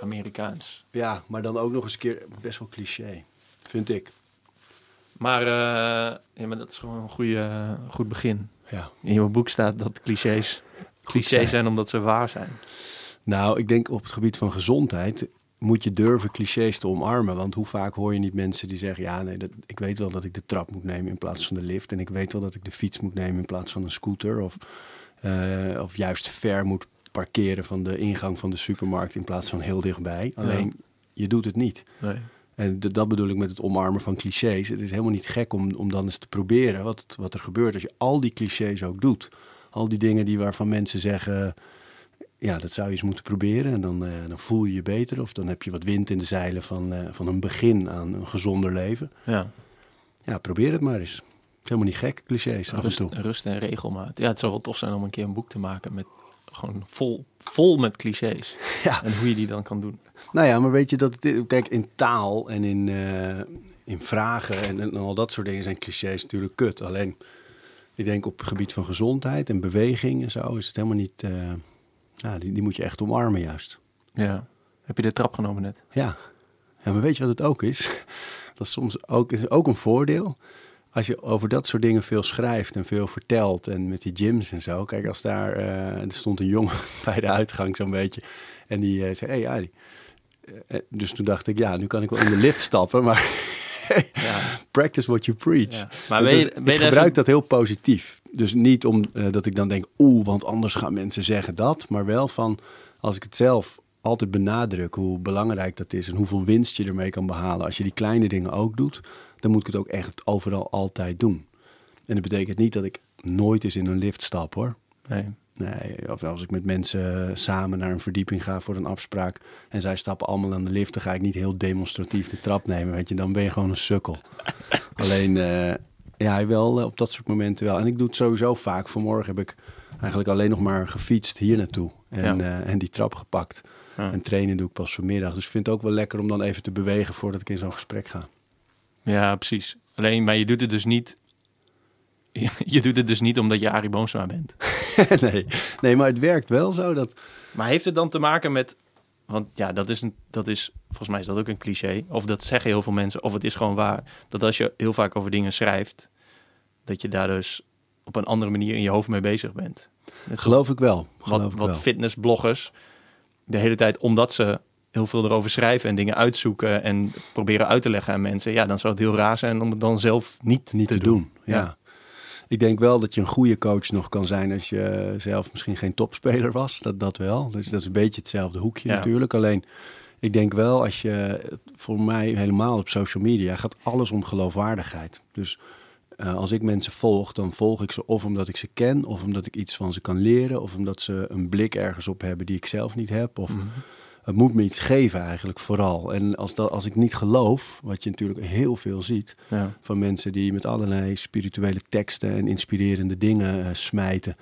Amerikaans. Ja, maar dan ook nog eens een keer best wel cliché, vind ik. Maar, eh, ja, maar dat is gewoon een goede, goed begin. Ja. In je boek staat dat clichés clichés zijn. zijn omdat ze waar zijn. Nou, ik denk op het gebied van gezondheid moet je durven clichés te omarmen. Want hoe vaak hoor je niet mensen die zeggen... ja, nee, dat, ik weet wel dat ik de trap moet nemen in plaats van de lift... en ik weet wel dat ik de fiets moet nemen in plaats van een scooter... of, eh, of juist ver moet parkeren van de ingang van de supermarkt... in plaats van heel dichtbij. Alleen, je doet het niet. Nee. En dat bedoel ik met het omarmen van clichés. Het is helemaal niet gek om, om dan eens te proberen wat, het- wat er gebeurt als je al die clichés ook doet. Al die dingen die waarvan mensen zeggen, ja, dat zou je eens moeten proberen. En dan, eh, dan voel je je beter. Of dan heb je wat wind in de zeilen van, eh, van een begin aan een gezonder leven. Ja, Ja, probeer het maar eens. Helemaal niet gek, clichés af en rust, toe. rust en regelmaat. Ja, het zou wel tof zijn om een keer een boek te maken met gewoon vol, vol met clichés. Ja. En hoe je die dan kan doen. Nou ja, maar weet je dat, kijk, in taal en in, eh, in vragen en, en al dat soort dingen zijn clichés natuurlijk kut. Alleen, ik denk op het gebied van gezondheid en beweging en zo is het helemaal niet, eh, ja, die, die moet je echt omarmen juist. Ja. Heb je de trap genomen net? Ja. ja, maar weet je wat het ook is? Dat is soms ook, is ook een voordeel. Als je over dat soort dingen veel schrijft en veel vertelt en met die gyms en zo. Kijk, als daar, eh, er stond een jongen bij de uitgang zo'n beetje en die eh, zei, hé hey, Arie. Eh, dus toen dacht ik, ja, nu kan ik wel in de lift stappen, maar Ja. practice what you preach. Ja. Maar je, ik gebruik dat heel positief. Dus niet om eh, dat ik dan denk, oeh, want anders gaan mensen zeggen dat. Maar wel van, als ik het zelf altijd benadruk, hoe belangrijk dat is en hoeveel winst je ermee kan behalen. Als je die kleine dingen ook doet, dan moet ik het ook echt overal altijd doen. En dat betekent niet dat ik nooit eens in een lift stap hoor. Nee. Nee, of als ik met mensen samen naar een verdieping ga voor een afspraak en zij stappen allemaal aan de lift, dan ga ik niet heel demonstratief de trap nemen, weet je. Dan ben je gewoon een sukkel. Alleen, eh, ja, wel eh, op dat soort momenten wel. En ik doe het sowieso vaak. Vanmorgen heb ik eigenlijk alleen nog maar gefietst hier naartoe en, Ja. eh, en die trap gepakt. Ja. En trainen doe ik pas vanmiddag. Dus ik vind het ook wel lekker om dan even te bewegen voordat ik in zo'n gesprek ga. Ja, precies. Alleen, maar je doet het dus niet... Je doet het dus niet omdat je Arie Boomsma bent. nee. nee, maar het werkt wel zo dat... Maar heeft het dan te maken met... Want ja, dat is, een, dat is... Volgens mij is dat ook een cliché. Of dat zeggen heel veel mensen. Of het is gewoon waar. Dat als je heel vaak over dingen schrijft... Dat je daar dus op een andere manier in je hoofd mee bezig bent. Net zoals Geloof ik wel. Geloof wat, ik wat wel. fitnessbloggers de hele tijd, omdat ze heel veel erover schrijven en dingen uitzoeken en proberen uit te leggen aan mensen, ja, dan zou het heel raar zijn om het dan zelf niet, niet te, doen. Ja. Ik denk wel dat je een goede coach nog kan zijn als je zelf misschien geen topspeler was. Dat, dat wel. Dus dat is een beetje hetzelfde hoekje Ja. natuurlijk. Alleen, ik denk wel als je, voor mij helemaal op social media, gaat alles om geloofwaardigheid. Dus eh, als ik mensen volg, dan volg ik ze of omdat ik ze ken, of omdat ik iets van ze kan leren, of omdat ze een blik ergens op hebben die ik zelf niet heb. Of Mhm. Het moet me iets geven eigenlijk vooral. En als, dat, als ik niet geloof, wat je natuurlijk heel veel ziet, Ja. van mensen die met allerlei spirituele teksten en inspirerende dingen eh, smijten.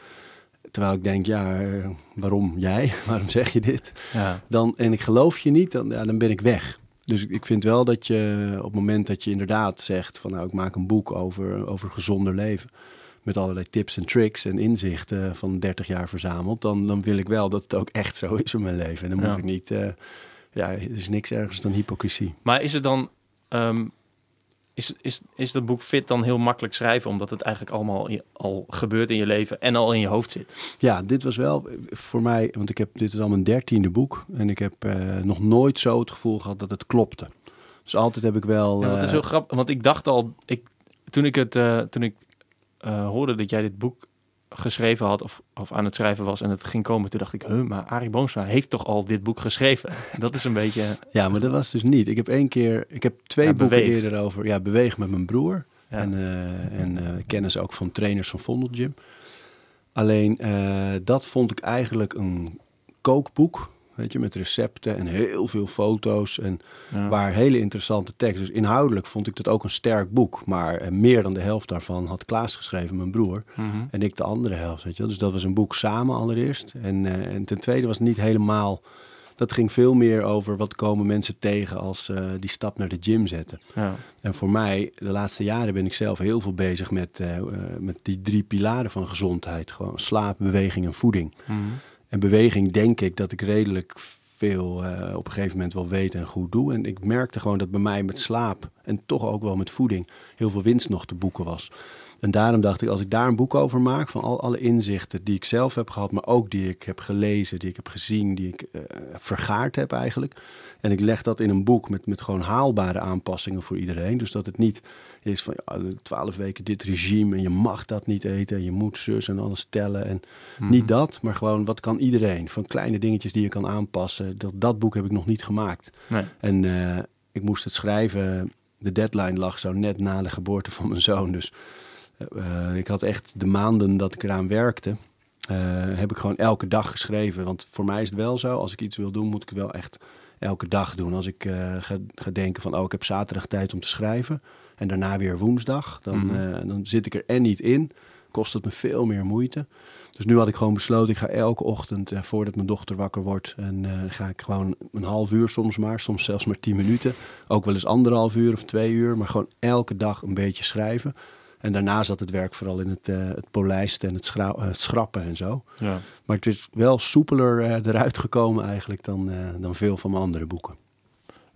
Terwijl ik denk, ja, eh, waarom jij? waarom zeg je dit? Ja. Dan, en ik geloof je niet, dan, ja, dan ben ik weg. Dus ik vind wel dat je op het moment dat je inderdaad zegt van nou, ik maak een boek over, over gezonder leven. Met allerlei tips en tricks en inzichten van 30 jaar verzameld. Dan, dan wil ik wel dat het ook echt zo is in mijn leven. En dan moet Ja. ik niet, eh, ja, er is niks ergens dan hypocrisie. Maar is het dan, ehm, is, is, is dat boek Fit dan heel makkelijk schrijven, omdat het eigenlijk allemaal in- al gebeurt in je leven en al in je hoofd zit? Ja, dit was wel voor mij, want ik heb dit is al mijn dertiende boek en ik heb eh, nog nooit zo het gevoel gehad dat het klopte. Dus altijd heb ik wel. Ja, het is eh, heel grappig, want ik dacht al, ik, toen ik het, toen ik eh, hoorde dat jij dit boek geschreven had of, of aan het schrijven was en het ging komen, toen dacht ik, huh, maar Arie Boomsma heeft toch al dit boek geschreven? Dat is een beetje, ja, maar dat was dus niet. Ik heb één keer, ik heb twee Ja, boeken Beweeg. eerder over. Ja, beweeg met mijn broer Ja. en, eh, en eh, kennis ook van trainers van Vondel Gym. Alleen dat vond ik eigenlijk een kookboek. Weet je, met recepten en heel veel foto's. En ja. Waar hele interessante tekst. Dus inhoudelijk vond ik dat ook een sterk boek. Maar eh, meer dan de helft daarvan had Klaas geschreven, mijn broer. Mhm. En ik de andere helft, weet je. Dus dat was een boek samen allereerst. En, eh, en ten tweede was het niet helemaal... Dat ging veel meer over wat komen mensen tegen als eh, die stap naar de gym zetten. ja. En voor mij, de laatste jaren ben ik zelf heel veel bezig met, met die drie pilaren van gezondheid. Gewoon slaap, beweging en voeding. Mhm. En beweging denk ik dat ik redelijk veel eh, op een gegeven moment wel weet en goed doe. En ik merkte gewoon dat bij mij met slaap en toch ook wel met voeding heel veel winst nog te boeken was. En daarom dacht ik, als ik daar een boek over maak, van al, alle inzichten die ik zelf heb gehad, maar ook die ik heb gelezen, die ik heb gezien, die ik uh, vergaard heb eigenlijk. En ik leg dat in een boek met, met gewoon haalbare aanpassingen voor iedereen. Dus dat het niet is van twaalf weken dit regime en je mag dat niet eten. En je moet zus en alles tellen. En Mhm. niet dat, maar gewoon wat kan iedereen? Van kleine dingetjes die je kan aanpassen. Dat, dat boek heb ik nog niet gemaakt. Nee. En uh, ik moest het schrijven. De deadline lag zo net na de geboorte van mijn zoon. Dus uh, ik had echt de maanden dat ik eraan werkte. Uh, heb ik gewoon elke dag geschreven. Want voor mij is het wel zo, als ik iets wil doen, moet ik wel echt elke dag doen. Als ik uh, ga, ga, denken van, oh, ik heb zaterdag tijd om te schrijven en daarna weer woensdag, dan, mm -hmm. dan zit ik er en niet in. Kost het me veel meer moeite. Dus nu had ik gewoon besloten, ik ga elke ochtend, uh, voordat mijn dochter wakker wordt, en uh, ga ik gewoon een half uur soms maar, soms zelfs maar tien minuten. Ook wel eens anderhalf uur of twee uur, maar gewoon elke dag een beetje schrijven. En daarna zat het werk vooral in het, uh, het polijsten en het, het, schrappen en zo. Ja. Maar het is wel soepeler uh, eruit gekomen eigenlijk dan, uh, dan veel van mijn andere boeken.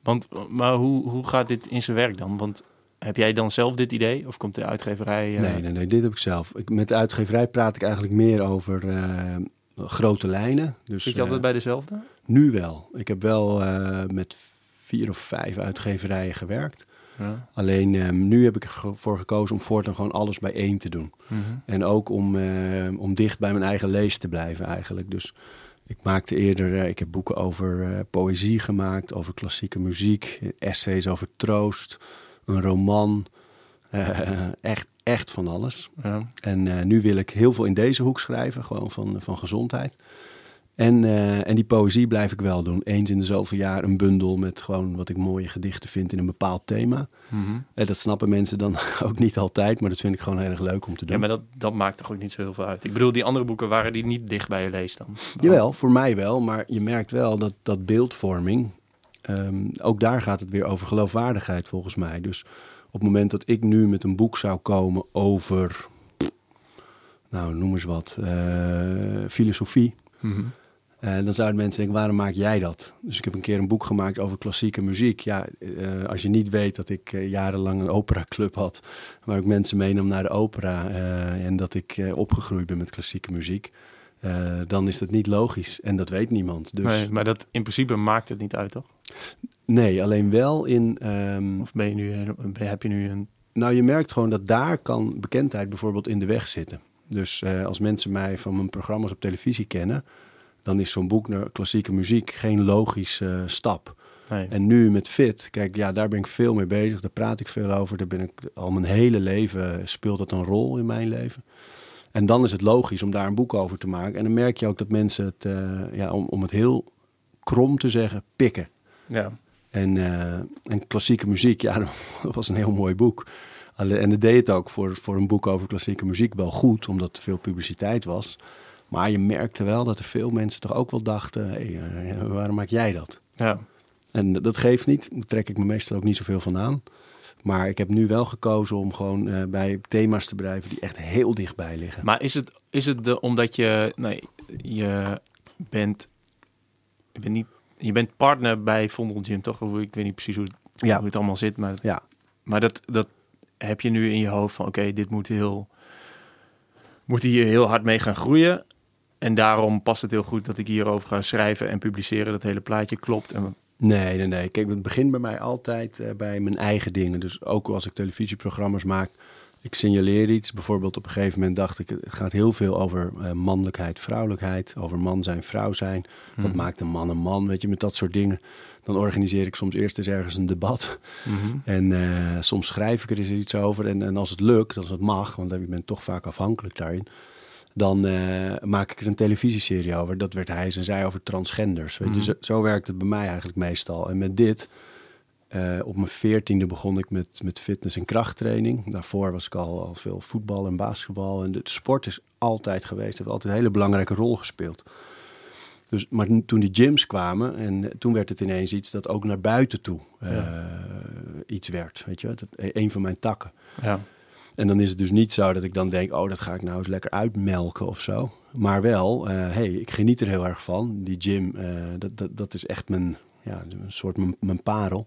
Want, maar hoe, hoe gaat dit in zijn werk dan? Want heb jij dan zelf dit idee? Of komt de uitgeverij... Nee, nee, nee, dit heb ik zelf. Ik, met de uitgeverij praat ik eigenlijk meer over grote lijnen. Dus, Zit je altijd bij dezelfde? Nu wel. Ik heb wel met vier of vijf uitgeverijen gewerkt. Ja. Alleen um, nu heb ik ervoor gekozen om voortaan gewoon alles bij één te doen. Mm -hmm. En ook om, uh, om dicht bij mijn eigen lees te blijven eigenlijk. Dus ik maakte eerder, uh, ik heb boeken over uh, poëzie gemaakt, over klassieke muziek, essays over troost, een roman. echt, echt van alles. Ja. En nu wil ik heel veel in deze hoek schrijven, gewoon van, van gezondheid. En, uh, en die poëzie blijf ik wel doen. Eens in de zoveel jaar een bundel met gewoon wat ik mooie gedichten vind in een bepaald thema. Mm -hmm. En dat snappen mensen dan ook niet altijd, maar dat vind ik gewoon heel erg leuk om te doen. Ja, maar dat, dat maakt toch ook niet zo heel veel uit. Ik bedoel, die andere boeken waren die niet dicht bij je lees dan? Jawel, voor mij wel. Maar je merkt wel dat, dat beeldvorming, um, ook daar gaat het weer over geloofwaardigheid volgens mij. Dus op het moment dat ik nu met een boek zou komen over, nou noem eens wat, uh, filosofie. Mm -hmm. Uh, dan zouden mensen denken, waarom maak jij dat? Dus ik heb een keer een boek gemaakt over klassieke muziek. Ja, uh, als je niet weet dat ik uh, jarenlang een operaclub had... waar ik mensen meenam naar de opera... en dat ik opgegroeid ben met klassieke muziek... dan is dat niet logisch. En dat weet niemand. Dus... Nee, maar dat, in principe maakt het niet uit, toch? Nee, alleen wel in... Um... Of ben je nu, heb je nu een... Nou, je merkt gewoon dat daar kan bekendheid bijvoorbeeld in de weg zitten. Dus als mensen mij van mijn programma's op televisie kennen dan is zo'n boek naar klassieke muziek geen logische uh, stap. Nee. En nu met Fit, kijk, ja, daar ben ik veel mee bezig. Daar praat ik veel over. Daar ben ik al mijn hele leven speelt dat een rol in mijn leven. En dan is het logisch om daar een boek over te maken. En dan merk je ook dat mensen het, uh, ja, om, om het heel krom te zeggen, pikken. Ja. En, uh, en klassieke muziek, ja, dat was een heel mooi boek. En dat deed het ook voor, voor een boek over klassieke muziek wel goed, omdat er veel publiciteit was. Maar je merkte wel dat er veel mensen toch ook wel dachten: hey, waarom maak jij dat? Ja. En dat geeft niet. Daar trek ik me meestal ook niet zoveel van aan. Maar ik heb nu wel gekozen om gewoon uh, bij thema's te blijven die echt heel dichtbij liggen. Maar is het, is het de, omdat je, nee, je bent, je bent niet, je bent partner bij Vondel Gym, toch? Of ik weet niet precies hoe ja. hoe het allemaal zit, maar, ja. maar dat, dat heb je nu in je hoofd van, oké, okay, dit moet heel, moet hier heel hard mee gaan groeien. En daarom past het heel goed dat ik hierover ga schrijven en publiceren. Dat hele plaatje klopt. En Nee, nee, nee. Kijk, het begint bij mij altijd uh, bij mijn eigen dingen. Dus ook als ik televisieprogramma's maak, ik signaleer iets. Bijvoorbeeld op een gegeven moment dacht ik, het gaat heel veel over uh, mannelijkheid, vrouwelijkheid. Over man zijn, vrouw zijn. Wat Mhm. maakt een man een man, weet je, met dat soort dingen. Dan organiseer ik soms eerst eens ergens een debat. Mhm. En uh, soms schrijf ik er eens iets over. En, en als het lukt, als het mag, want ik ben toch vaak afhankelijk daarin dan uh, maak ik er een televisieserie over. Dat werd hij en zij over transgenders. Weet je? Mhm. Zo, zo, werkt het bij mij eigenlijk meestal. En met dit, uh, op mijn veertiende begon ik met, met fitness en krachttraining. Daarvoor was ik al, al veel voetbal en basketbal. En de sport is altijd geweest, heeft altijd een hele belangrijke rol gespeeld. Dus, maar toen die gyms kwamen, en toen werd het ineens iets dat ook naar buiten toe uh, Ja. iets werd. Weet je, dat, een van mijn takken. Ja. En dan is het dus niet zo dat ik dan denk, oh, dat ga ik nou eens lekker uitmelken of zo. Maar wel, eh hey, ik geniet er heel erg van. Die gym, eh, dat, dat, dat is echt mijn, ja, een soort mijn, mijn parel.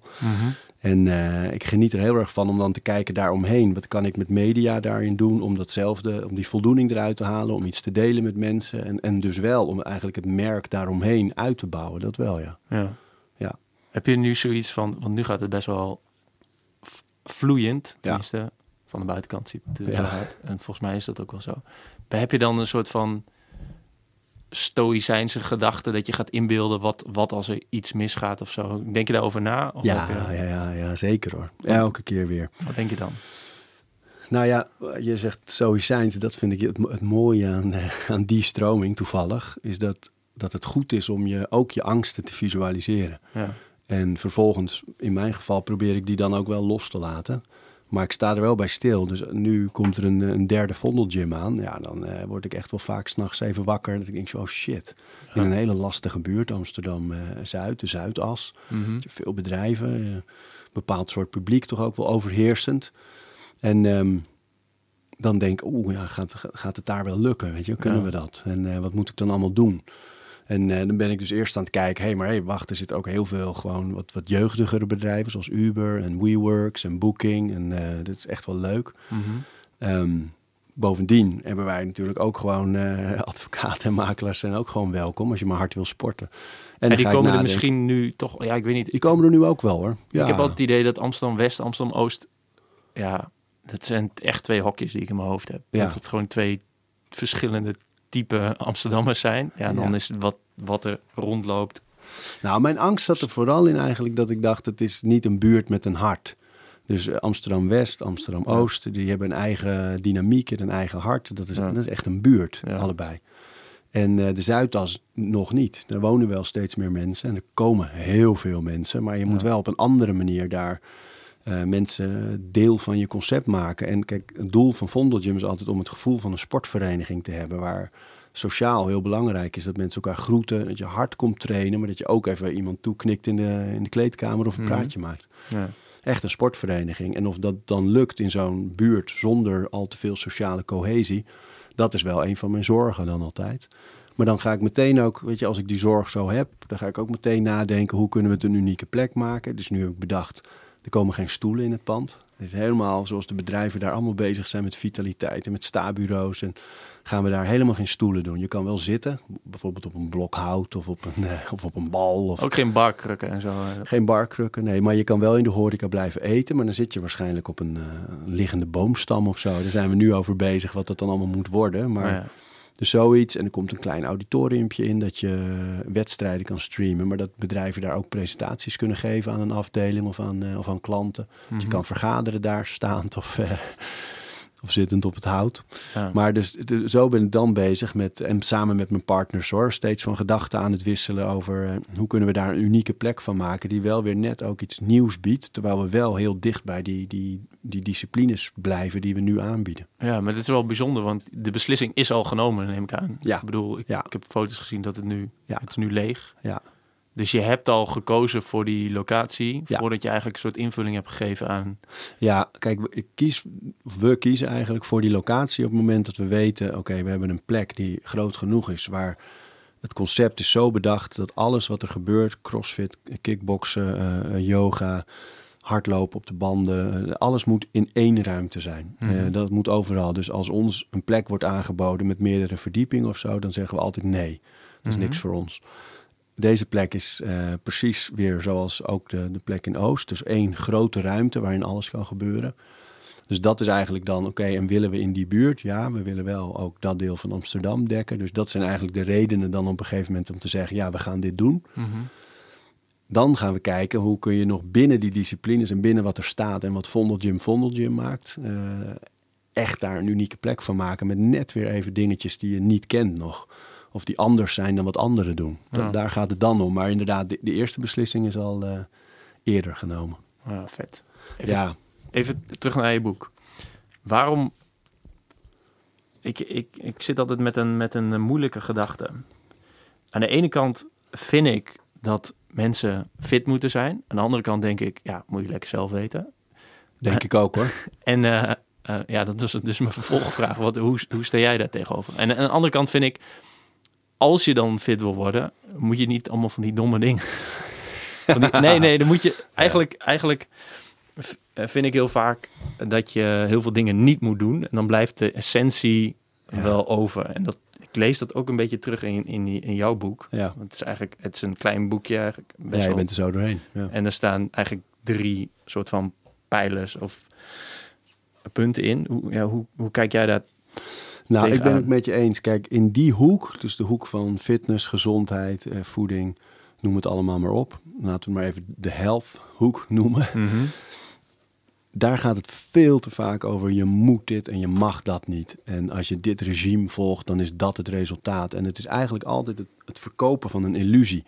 En eh, ik geniet er heel erg van om dan te kijken daaromheen. Wat kan ik met media daarin doen om datzelfde, om die voldoening eruit te halen, om iets te delen met mensen. En, en dus wel om eigenlijk het merk daaromheen uit te bouwen. Dat wel, ja. Ja. Ja. Heb je nu zoiets van, want nu gaat het best wel vloeiend, tenminste van de buitenkant ziet het er Ja. zo uit. En volgens mij is dat ook wel zo. Maar heb je dan een soort van stoïcijnse gedachte dat je gaat inbeelden wat, wat als er iets misgaat of zo? Denk je daarover na? Of Ja, je- ja, ja, ja, zeker hoor. Elke keer weer. Wat denk je dan? Nou ja, je zegt stoïcijns, dat vind ik het, het mooie aan, eh, aan die stroming toevallig, is dat, dat het goed is om je ook je angsten te visualiseren. Ja. En vervolgens, in mijn geval, probeer ik die dan ook wel los te laten. Maar ik sta er wel bij stil. Dus nu komt er een, een derde vondelgym aan. Ja, dan eh, word ik echt wel vaak s'nachts even wakker. Dat ik denk, zo, oh shit. In een hele lastige buurt, Amsterdam-Zuid, de Zuidas. Mhm. Veel bedrijven, eh, bepaald soort publiek toch ook wel overheersend. En ehm, dan denk ik, oeh, ja, gaat, gaat het daar wel lukken? Weet je, kunnen Ja. we dat? En eh, wat moet ik dan allemaal doen? En eh, dan ben ik dus eerst aan het kijken, hé, hey, maar hey, wacht, er zit ook heel veel gewoon wat, wat jeugdigere bedrijven, zoals Uber en WeWorks en Booking. En eh, dat is echt wel leuk. Mhm. Ehm, bovendien hebben wij natuurlijk ook gewoon eh, advocaten en makelaars zijn ook gewoon welkom als je maar hard wil sporten. En, die komen er misschien nu toch, ja, ik weet niet. Die komen er nu ook wel hoor. Ja. Ik heb altijd het idee dat Amsterdam-West, Amsterdam-Oost, ja, dat zijn echt twee hokjes die ik in mijn hoofd heb. Ja. Dat het gewoon twee verschillende type Amsterdammers zijn. Ja, dan Ja. is wat, wat er rondloopt. Nou, mijn angst zat er vooral in eigenlijk dat ik dacht, het is niet een buurt met een hart. Dus eh, Amsterdam-West, Amsterdam-Oost, die hebben een eigen dynamiek en een eigen hart. Dat is, Ja. dat is echt een buurt, Ja. allebei. En eh, de Zuidas nog niet. Er wonen wel steeds meer mensen en er komen heel veel mensen. Maar je moet wel op een andere manier daar eh, mensen deel van je concept maken. En kijk, het doel van Vondelgym is altijd om het gevoel van een sportvereniging te hebben... waar sociaal heel belangrijk is dat mensen elkaar groeten... dat je hard komt trainen, maar dat je ook even iemand toeknikt in de, in de kleedkamer... of een Mhm. praatje maakt. Ja. Echt een sportvereniging. En of dat dan lukt in zo'n buurt zonder al te veel sociale cohesie... dat is wel een van mijn zorgen dan altijd. Maar dan ga ik meteen ook, weet je, als ik die zorg zo heb... dan ga ik ook meteen nadenken, hoe kunnen we het een unieke plek maken? Dus nu heb ik bedacht, er komen geen stoelen in het pand. Het is helemaal zoals de bedrijven daar allemaal bezig zijn met vitaliteit en met sta-bureaus. En gaan we daar helemaal geen stoelen doen. Je kan wel zitten, bijvoorbeeld op een blok hout of op een, eh, of op een bal. Of Ook geen barkrukken en zo. eh. geen barkrukken, nee. Maar je kan wel in de horeca blijven eten. Maar dan zit je waarschijnlijk op een, eh, liggende boomstam of zo. Daar zijn we nu over bezig wat dat dan allemaal moet worden. Maar Maar ja. Dus zoiets. En er komt een klein auditoriumpje in dat je wedstrijden kan streamen. Maar dat bedrijven daar ook presentaties kunnen geven aan een afdeling of aan, eh, of aan klanten. Mhm. Je kan vergaderen daar staand of, eh, of zittend op het hout. Ja. Maar dus de- zo ben ik dan bezig met, en samen met mijn partners hoor, steeds van gedachten aan het wisselen over eh, hoe kunnen we daar een unieke plek van maken die wel weer net ook iets nieuws biedt, terwijl we wel heel dicht bij die, die, die disciplines blijven die we nu aanbieden. ja, maar dit is wel bijzonder, want de beslissing is al genomen, neem ik aan. Ja. Ik bedoel, ik, Ja. ik heb foto's gezien dat het nu, Ja. het is nu leeg. Ja. Dus je hebt al gekozen voor die locatie, Ja. voordat je eigenlijk een soort invulling hebt gegeven aan... Ja, kijk, ik kies, we kiezen eigenlijk voor die locatie op het moment dat we weten, oké, we hebben een plek die groot genoeg is, waar het concept is zo bedacht dat alles wat er gebeurt, crossfit, kickboksen, eh, eh, yoga, hardlopen op de banden, eh, alles moet in één ruimte zijn. Mhm. Dat moet overal. Dus als ons een plek wordt aangeboden met meerdere verdiepingen of zo, dan zeggen we altijd nee, dat is Mhm. niks voor ons. Deze plek is eh, precies weer zoals ook de, de plek in Oost. Dus één grote ruimte waarin alles kan gebeuren. Dus dat is eigenlijk dan, oké, en willen we in die buurt? Ja, we willen wel ook dat deel van Amsterdam dekken. Dus dat zijn eigenlijk de redenen dan op een gegeven moment om te zeggen, ja, we gaan dit doen. Mhm. Dan gaan we kijken hoe kun je nog binnen die disciplines en binnen wat er staat en wat Vondelgym Vondelgym maakt, eh, echt daar een unieke plek van maken met net weer even dingetjes die je niet kent nog. Of die anders zijn dan wat anderen doen. Ja. Daar gaat het dan om. Maar inderdaad, de, de eerste beslissing is al eh, eerder genomen. Ja, vet. Even, Ja, even terug naar je boek. Waarom... Ik, ik, ik zit altijd met een, met een moeilijke gedachte. Aan de ene kant vind ik dat mensen fit moeten zijn. Aan de andere kant denk ik, ja, moet je lekker zelf weten. denk ik ook hoor. En eh, eh, ja, dat is dus mijn vervolgvraag. Wat, hoe, hoe sta jij daar tegenover? En aan de andere kant vind ik, als je dan fit wil worden, moet je niet allemaal van die domme dingen. Die- nee, nee, dan moet je eigenlijk, eigenlijk vind ik heel vaak dat je heel veel dingen niet moet doen. En dan blijft de essentie Ja. wel over. En dat, ik lees dat ook een beetje terug in, in, die, in jouw boek. Ja, Want het is eigenlijk, het is een klein boekje eigenlijk. Best ja je wel. bent er zo doorheen. Ja. En er staan eigenlijk drie soort van pijlers of punten in. Hoe, ja, hoe, hoe kijk jij daar? Nou, ik ben het met je eens. Kijk, in die hoek, dus de hoek van fitness, gezondheid, eh, voeding, noem het allemaal maar op. Laten we maar even de health hoek noemen. Daar gaat het veel te vaak over je moet dit en je mag dat niet. En als je dit regime volgt, dan is dat het resultaat. En het is eigenlijk altijd het, het verkopen van een illusie.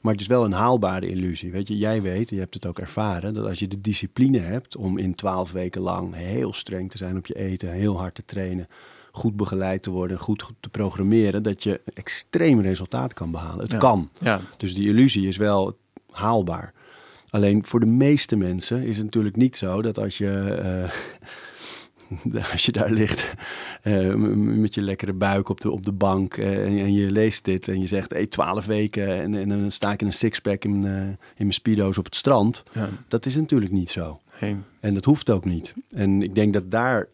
Maar het is wel een haalbare illusie. Weet je, jij weet, je hebt het ook ervaren, dat als je de discipline hebt om in twaalf weken lang heel streng te zijn op je eten, heel hard te trainen, goed begeleid te worden, goed, goed te programmeren, dat je extreem resultaat kan behalen. Het Ja. kan. Ja, Dus die illusie is wel haalbaar. Alleen voor de meeste mensen is het natuurlijk niet zo dat als je, eh, als je daar ligt eh, met je lekkere buik op de, op de bank eh, en, en je leest dit en je zegt hey, 12 weken en, en dan sta ik in een sixpack in, mijn, in mijn speedo's op het strand. ja. Dat is natuurlijk niet zo. En dat hoeft ook niet. En ik denk dat daar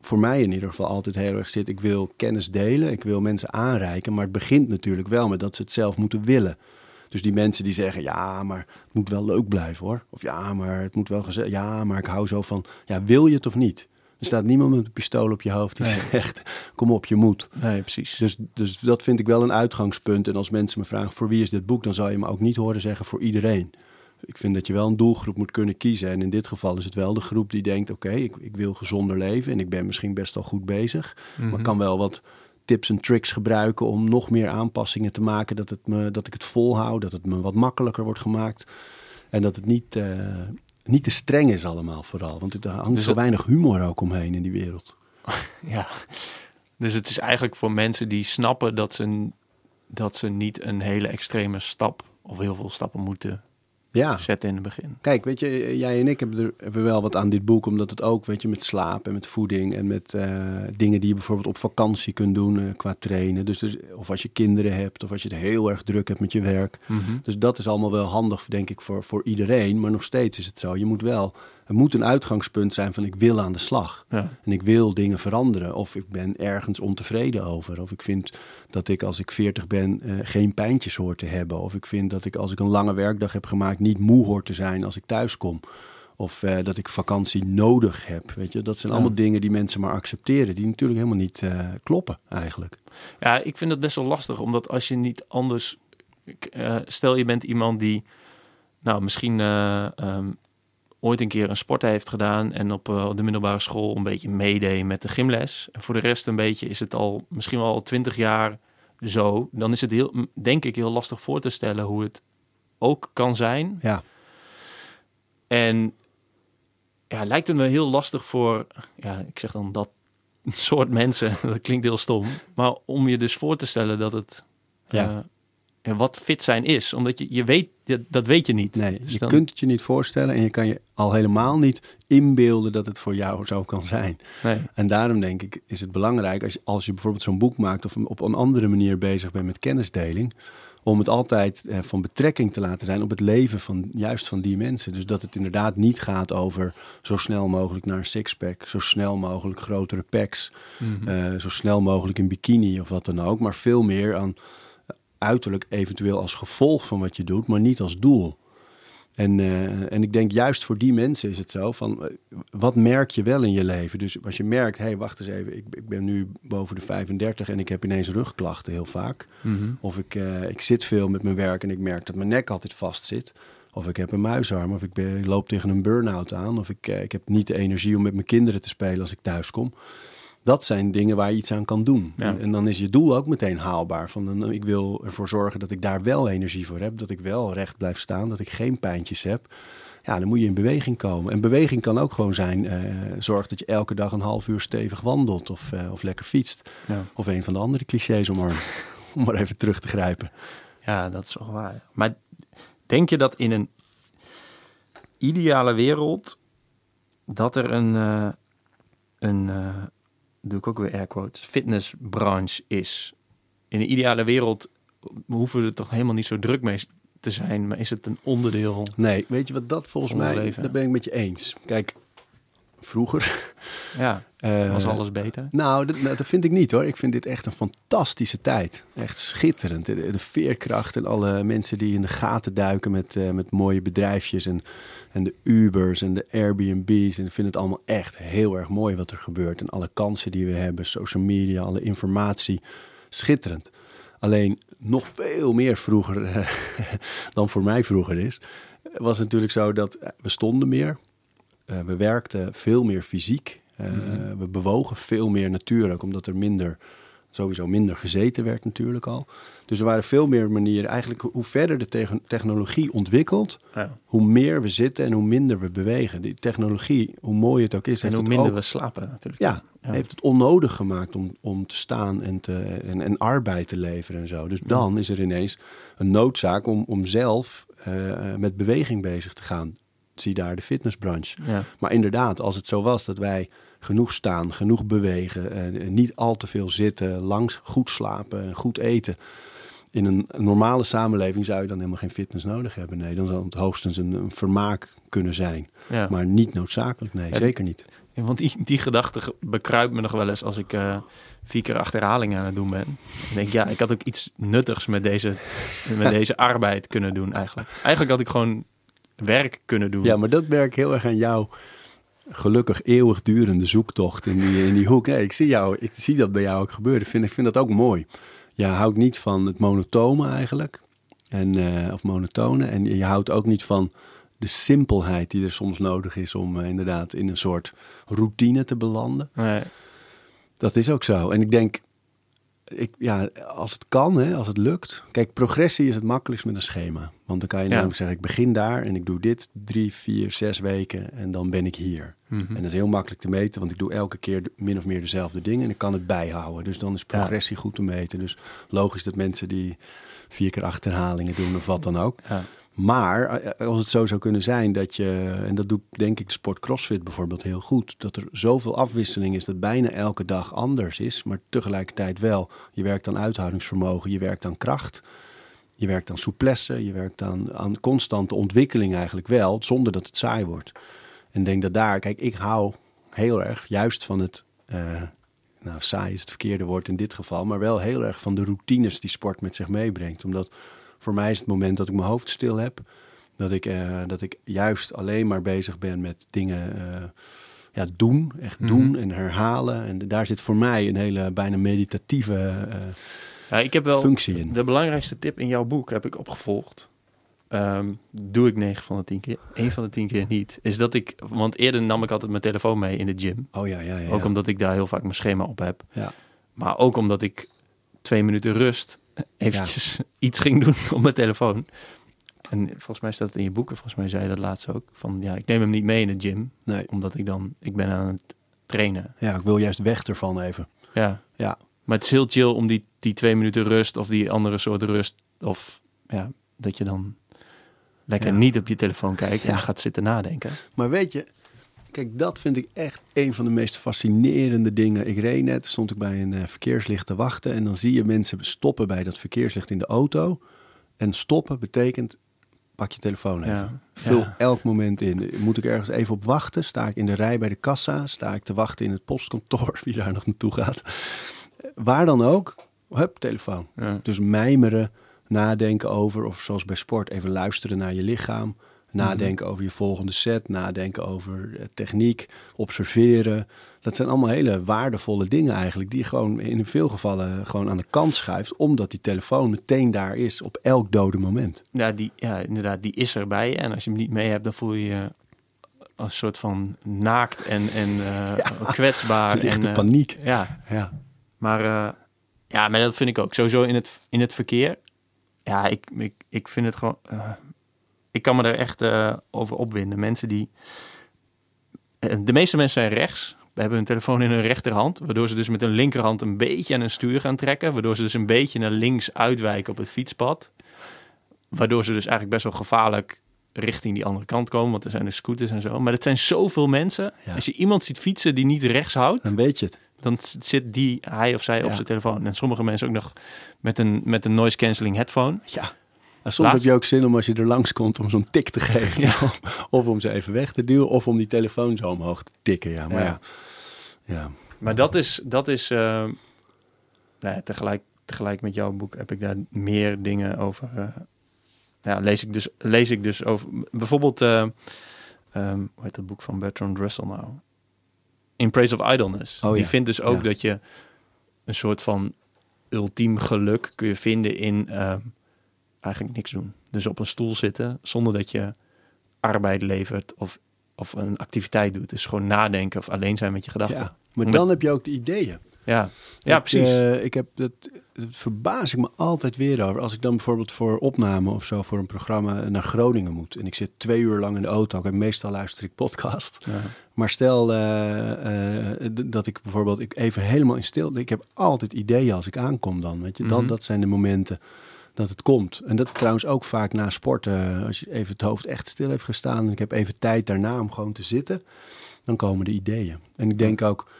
voor mij in ieder geval altijd heel erg zit. Ik wil kennis delen, ik wil mensen aanreiken. Maar het begint natuurlijk wel met dat ze het zelf moeten willen. Dus die mensen die zeggen, ja, maar het moet wel leuk blijven hoor. Of ja, maar het moet wel gezegd. Ja, maar ik hou zo van, ja, wil je het of niet? Er staat niemand met een pistool op je hoofd die Nee. zegt, kom op, je moet. nee, precies. Dus, dus dat vind ik wel een uitgangspunt. En als mensen me vragen, voor wie is dit boek? Dan zal je me ook niet horen zeggen, voor iedereen. Ik vind dat je wel een doelgroep moet kunnen kiezen. En in dit geval is het wel de groep die denkt, oké, ik, ik wil gezonder leven. En ik ben misschien best wel goed bezig. Mhm. Maar ik kan wel wat tips en tricks gebruiken om nog meer aanpassingen te maken. Dat, het me, dat ik het volhoud, dat het me wat makkelijker wordt gemaakt. En dat het niet, eh, niet te streng is allemaal vooral. Want er hangt Dus zo dat- weinig humor ook omheen in die wereld. Ja. Dus het is eigenlijk voor mensen die snappen dat ze, dat ze niet een hele extreme stap of heel veel stappen moeten Ja, zetten in het begin. Kijk, weet je, jij en ik hebben, er, hebben wel wat aan dit boek, omdat het ook, weet je, met slaap en met voeding en met eh, dingen die je bijvoorbeeld op vakantie kunt doen eh, qua trainen. Dus, dus, of als je kinderen hebt, of als je het heel erg druk hebt met je werk. Dus dat is allemaal wel handig, denk ik, voor, voor iedereen. Maar nog steeds is het zo, je moet wel, er moet een uitgangspunt zijn van ik wil aan de slag. Ja. En ik wil dingen veranderen. Of ik ben ergens ontevreden over. Of ik vind dat ik als ik 40 ben eh, geen pijntjes hoor te hebben. Of ik vind dat ik als ik een lange werkdag heb gemaakt niet moe hoor te zijn als ik thuis kom. Of eh, dat ik vakantie nodig heb. Weet je, dat zijn Ja. allemaal dingen die mensen maar accepteren. Die natuurlijk helemaal niet eh, kloppen eigenlijk. Ja, ik vind dat best wel lastig, omdat als je niet anders... stel je bent iemand die, nou, misschien eh, ehm, ooit een keer een sport heeft gedaan en op eh, de middelbare school een beetje meedeed met de gymles. En voor de rest een beetje is het al misschien wel al twintig jaar zo. Dan is het heel, denk ik, heel lastig voor te stellen hoe het ook kan zijn. Ja, En ja, lijkt het me heel lastig voor, ja, ik zeg dan dat soort mensen. Dat klinkt heel stom. Maar om je dus voor te stellen dat het, Ja. eh, ja, wat fit zijn is. Omdat je, je weet, dat, weet je niet. nee, Dus je dan- kunt het je niet voorstellen en je kan je al helemaal niet inbeelden dat het voor jou zo kan zijn. Nee, En daarom denk ik, is het belangrijk als je, als je bijvoorbeeld zo'n boek maakt of op een andere manier bezig bent met kennisdeling, om het altijd eh, van betrekking te laten zijn op het leven van juist van die mensen. Dus dat het inderdaad niet gaat over zo snel mogelijk naar een sixpack, zo snel mogelijk grotere packs, Mhm. eh, zo snel mogelijk een bikini of wat dan ook, maar veel meer aan uiterlijk eventueel als gevolg van wat je doet, maar niet als doel. En, eh, en ik denk juist voor die mensen is het zo van, eh, wat merk je wel in je leven? Dus als je merkt, hé, hey, wacht eens even, ik, ik ben nu boven de 35 en ik heb ineens rugklachten heel vaak. Mhm. Of ik, eh, ik zit veel met mijn werk en ik merk dat mijn nek altijd vast zit. Of ik heb een muisarm, of ik, ben, ik loop tegen een burn-out aan. Of ik, ik heb niet de energie om met mijn kinderen te spelen als ik thuis kom. Dat zijn dingen waar je iets aan kan doen. Ja. En, en dan is je doel ook meteen haalbaar. Van, dan, ik wil ervoor zorgen dat ik daar wel energie voor heb. Dat ik wel recht blijf staan. Dat ik geen pijntjes heb. Ja, dan moet je in beweging komen. En beweging kan ook gewoon zijn... eh, zorg dat je elke dag een half uur stevig wandelt. Of, eh, of lekker fietst. Ja. Of een van de andere clichés omarmt. om maar even terug te grijpen. ja, dat is wel waar. Maar denk je dat in een ideale wereld dat er een, eh, een, doe ik ook weer air quotes, fitnessbranche is. In de ideale wereld hoeven we er toch helemaal niet zo druk mee te zijn, maar is het een onderdeel? Nee, weet je wat dat volgens mij, dat ben ik met je eens. Kijk, vroeger... Ja, eh, was alles beter? Nou dat, nou, dat vind ik niet hoor. Ik vind dit echt een fantastische tijd. Echt schitterend. De, de veerkracht en alle mensen die in de gaten duiken met, eh, met mooie bedrijfjes en, en de Ubers en de Airbnb's. En ik vind het allemaal echt heel erg mooi wat er gebeurt. En alle kansen die we hebben, social media, alle informatie. Schitterend. Alleen nog veel meer vroeger dan voor mij vroeger is, was het natuurlijk zo dat we stonden meer. Eh, we werkten veel meer fysiek. Eh, Mhm. We bewogen veel meer natuurlijk, omdat er minder, sowieso minder gezeten werd natuurlijk al. Dus er waren veel meer manieren. Eigenlijk hoe verder de technologie ontwikkelt, Ja. hoe meer we zitten en hoe minder we bewegen. Die technologie, hoe mooi het ook is, En heeft hoe minder ook, we slapen natuurlijk. ja, Ja. heeft het onnodig gemaakt om, om te staan en, te, en, en arbeid te leveren en zo. Dus dan is er ineens een noodzaak om, om zelf eh, met beweging bezig te gaan. Zie daar de fitnessbranche. Ja. Maar inderdaad, als het zo was dat wij genoeg staan, genoeg bewegen, eh, niet al te veel zitten, langs goed slapen, en goed eten. In een normale samenleving zou je dan helemaal geen fitness nodig hebben. Nee, dan zou het hoogstens een, een vermaak kunnen zijn. Ja. Maar niet noodzakelijk, nee, Ja, zeker niet. Ja, want die, die gedachte ge- bekruipt me nog wel eens als ik eh, vier keer achterhaling aan het doen ben. Dan denk ik, ja, ik had ook iets nuttigs met deze, met deze arbeid kunnen doen eigenlijk. Eigenlijk had ik gewoon werk kunnen doen. Ja, maar dat merk ik heel erg aan jouw gelukkig eeuwigdurende zoektocht in die, in die hoek. Nee, ik zie, jou, ik zie dat bij jou ook gebeuren. Ik vind, ik vind dat ook mooi. Je houdt niet van het monotone eigenlijk. En, eh, of monotone. En je houdt ook niet van de simpelheid die er soms nodig is om eh, inderdaad in een soort routine te belanden. Nee, Dat is ook zo. En ik denk, ik, ja, als het kan, hè, als het lukt. Kijk, progressie is het makkelijkst met een schema. Want dan kan je Ja. namelijk zeggen, ik begin daar en ik doe dit drie, vier, zes weken en dan ben ik hier. Mhm. En dat is heel makkelijk te meten, want ik doe elke keer min of meer dezelfde dingen en ik kan het bijhouden. Dus dan is progressie goed te meten. Dus logisch dat mensen die vier keer achterhalingen doen of wat dan ook. ja. Maar eh, als het zo zou kunnen zijn dat je, en dat doet denk ik de sport CrossFit bijvoorbeeld heel goed, dat er zoveel afwisseling is dat bijna elke dag anders is, maar tegelijkertijd wel. Je werkt aan uithoudingsvermogen, je werkt aan kracht, je werkt aan souplesse, je werkt aan, aan constante ontwikkeling eigenlijk wel, zonder dat het saai wordt. En denk dat daar, kijk, ik hou heel erg juist van het, eh, nou saai is het verkeerde woord in dit geval, maar wel heel erg van de routines die sport met zich meebrengt. Omdat voor mij is het moment dat ik mijn hoofd stil heb, dat ik, eh, dat ik juist alleen maar bezig ben met dingen eh, ja, doen, echt Mhm. doen en herhalen. En daar zit voor mij een hele bijna meditatieve eh, Ja, ik heb wel functie in. de belangrijkste tip in jouw boek heb ik opgevolgd. Ehm, doe ik 9 van de 10 keer. 1 van de 10 keer niet. Is dat ik, want eerder nam ik altijd mijn telefoon mee in de gym. Oh ja, ja, ja. Ook ja. omdat ik daar heel vaak mijn schema op heb. Ja. Maar ook omdat ik twee minuten rust eventjes iets ging doen op mijn telefoon. En volgens mij staat het in je boeken, volgens mij zei je dat laatst ook. Van ja, ik neem hem niet mee in de gym. Nee, Omdat ik dan, ik ben aan het trainen. ja, ik wil juist weg ervan even. Ja. Ja. Maar het is heel chill om die, die twee minuten rust of die andere soort rust. Of ja, dat je dan lekker Ja. niet op je telefoon kijkt en Ja. gaat zitten nadenken. Maar weet je, kijk, dat vind ik echt een van de meest fascinerende dingen. Ik reed net, stond ik bij een eh, verkeerslicht te wachten en dan zie je mensen stoppen bij dat verkeerslicht in de auto. En stoppen betekent, pak je telefoon even. Ja. Vul Ja. elk moment in. Moet ik ergens even op wachten? Sta ik in de rij bij de kassa? Sta ik te wachten in het postkantoor? Wie daar nog naartoe gaat? Waar dan ook, hup, telefoon. Ja. Dus mijmeren, nadenken over, of zoals bij sport, even luisteren naar je lichaam. Nadenken over je volgende set, nadenken over eh, techniek, observeren. Dat zijn allemaal hele waardevolle dingen eigenlijk, die je gewoon in veel gevallen gewoon aan de kant schuift, omdat die telefoon meteen daar is op elk dode moment. Ja, die, ja, inderdaad, die is er bij je. En als je hem niet mee hebt, dan voel je je als soort van naakt en, en eh, kwetsbaar. En, eh, paniek. Ja, Ja. maar, ja, maar dat vind ik ook. Sowieso in het, in het verkeer. Ja, ik, ik, ik vind het gewoon... ik kan me er echt eh, over opwinden. Mensen die... eh, de meeste mensen zijn rechts. We hebben hun telefoon in hun rechterhand. Waardoor ze dus met hun linkerhand een beetje aan hun stuur gaan trekken. Waardoor ze dus een beetje naar links uitwijken op het fietspad. Waardoor ze dus eigenlijk best wel gevaarlijk richting die andere kant komen. Want er zijn de scooters en zo. Maar het zijn zoveel mensen. Ja. Als je iemand ziet fietsen die niet rechts houdt, Dan weet je het. dan zit die, hij of zij, op zijn telefoon. En sommige mensen ook nog met een, met een noise cancelling headphone. Ja. Soms Laatst- heb je ook zin om als je er langs komt om zo'n tik te geven. Ja. Of, om ze even weg te duwen. Of om die telefoon zo omhoog te tikken. Ja, maar ja. Ja. Maar dat is, dat is ja, tegelijk, tegelijk met jouw boek heb ik daar meer dingen over. eh, ja, lees ik dus, lees ik dus over. Bijvoorbeeld, eh, ehm, hoe heet dat boek van Bertrand Russell nou? In Praise of Idleness. Oh, Die vindt dus ook dat je een soort van ultiem geluk kun je vinden in ehm, eigenlijk niks doen. Dus op een stoel zitten zonder dat je arbeid levert of, of een activiteit doet. Dus gewoon nadenken of alleen zijn met je gedachten. Ja. Maar dan heb je ook de ideeën. Ja, ja Ik, precies. eh, ik heb dat, dat verbaas ik me altijd weer over. Als ik dan bijvoorbeeld voor opname of zo voor een programma naar Groningen moet. En ik zit twee uur lang in de auto. En meestal luister ik podcast. ja. Maar stel eh, eh, dat ik bijvoorbeeld ik even helemaal in stilte. Ik heb altijd ideeën als ik aankom dan. Weet je, dat, Mhm. dat zijn de momenten dat het komt. En dat trouwens ook vaak na sporten. Als je even het hoofd echt stil heeft gestaan. En ik heb even tijd daarna om gewoon te zitten. Dan komen de ideeën. En ik denk ook.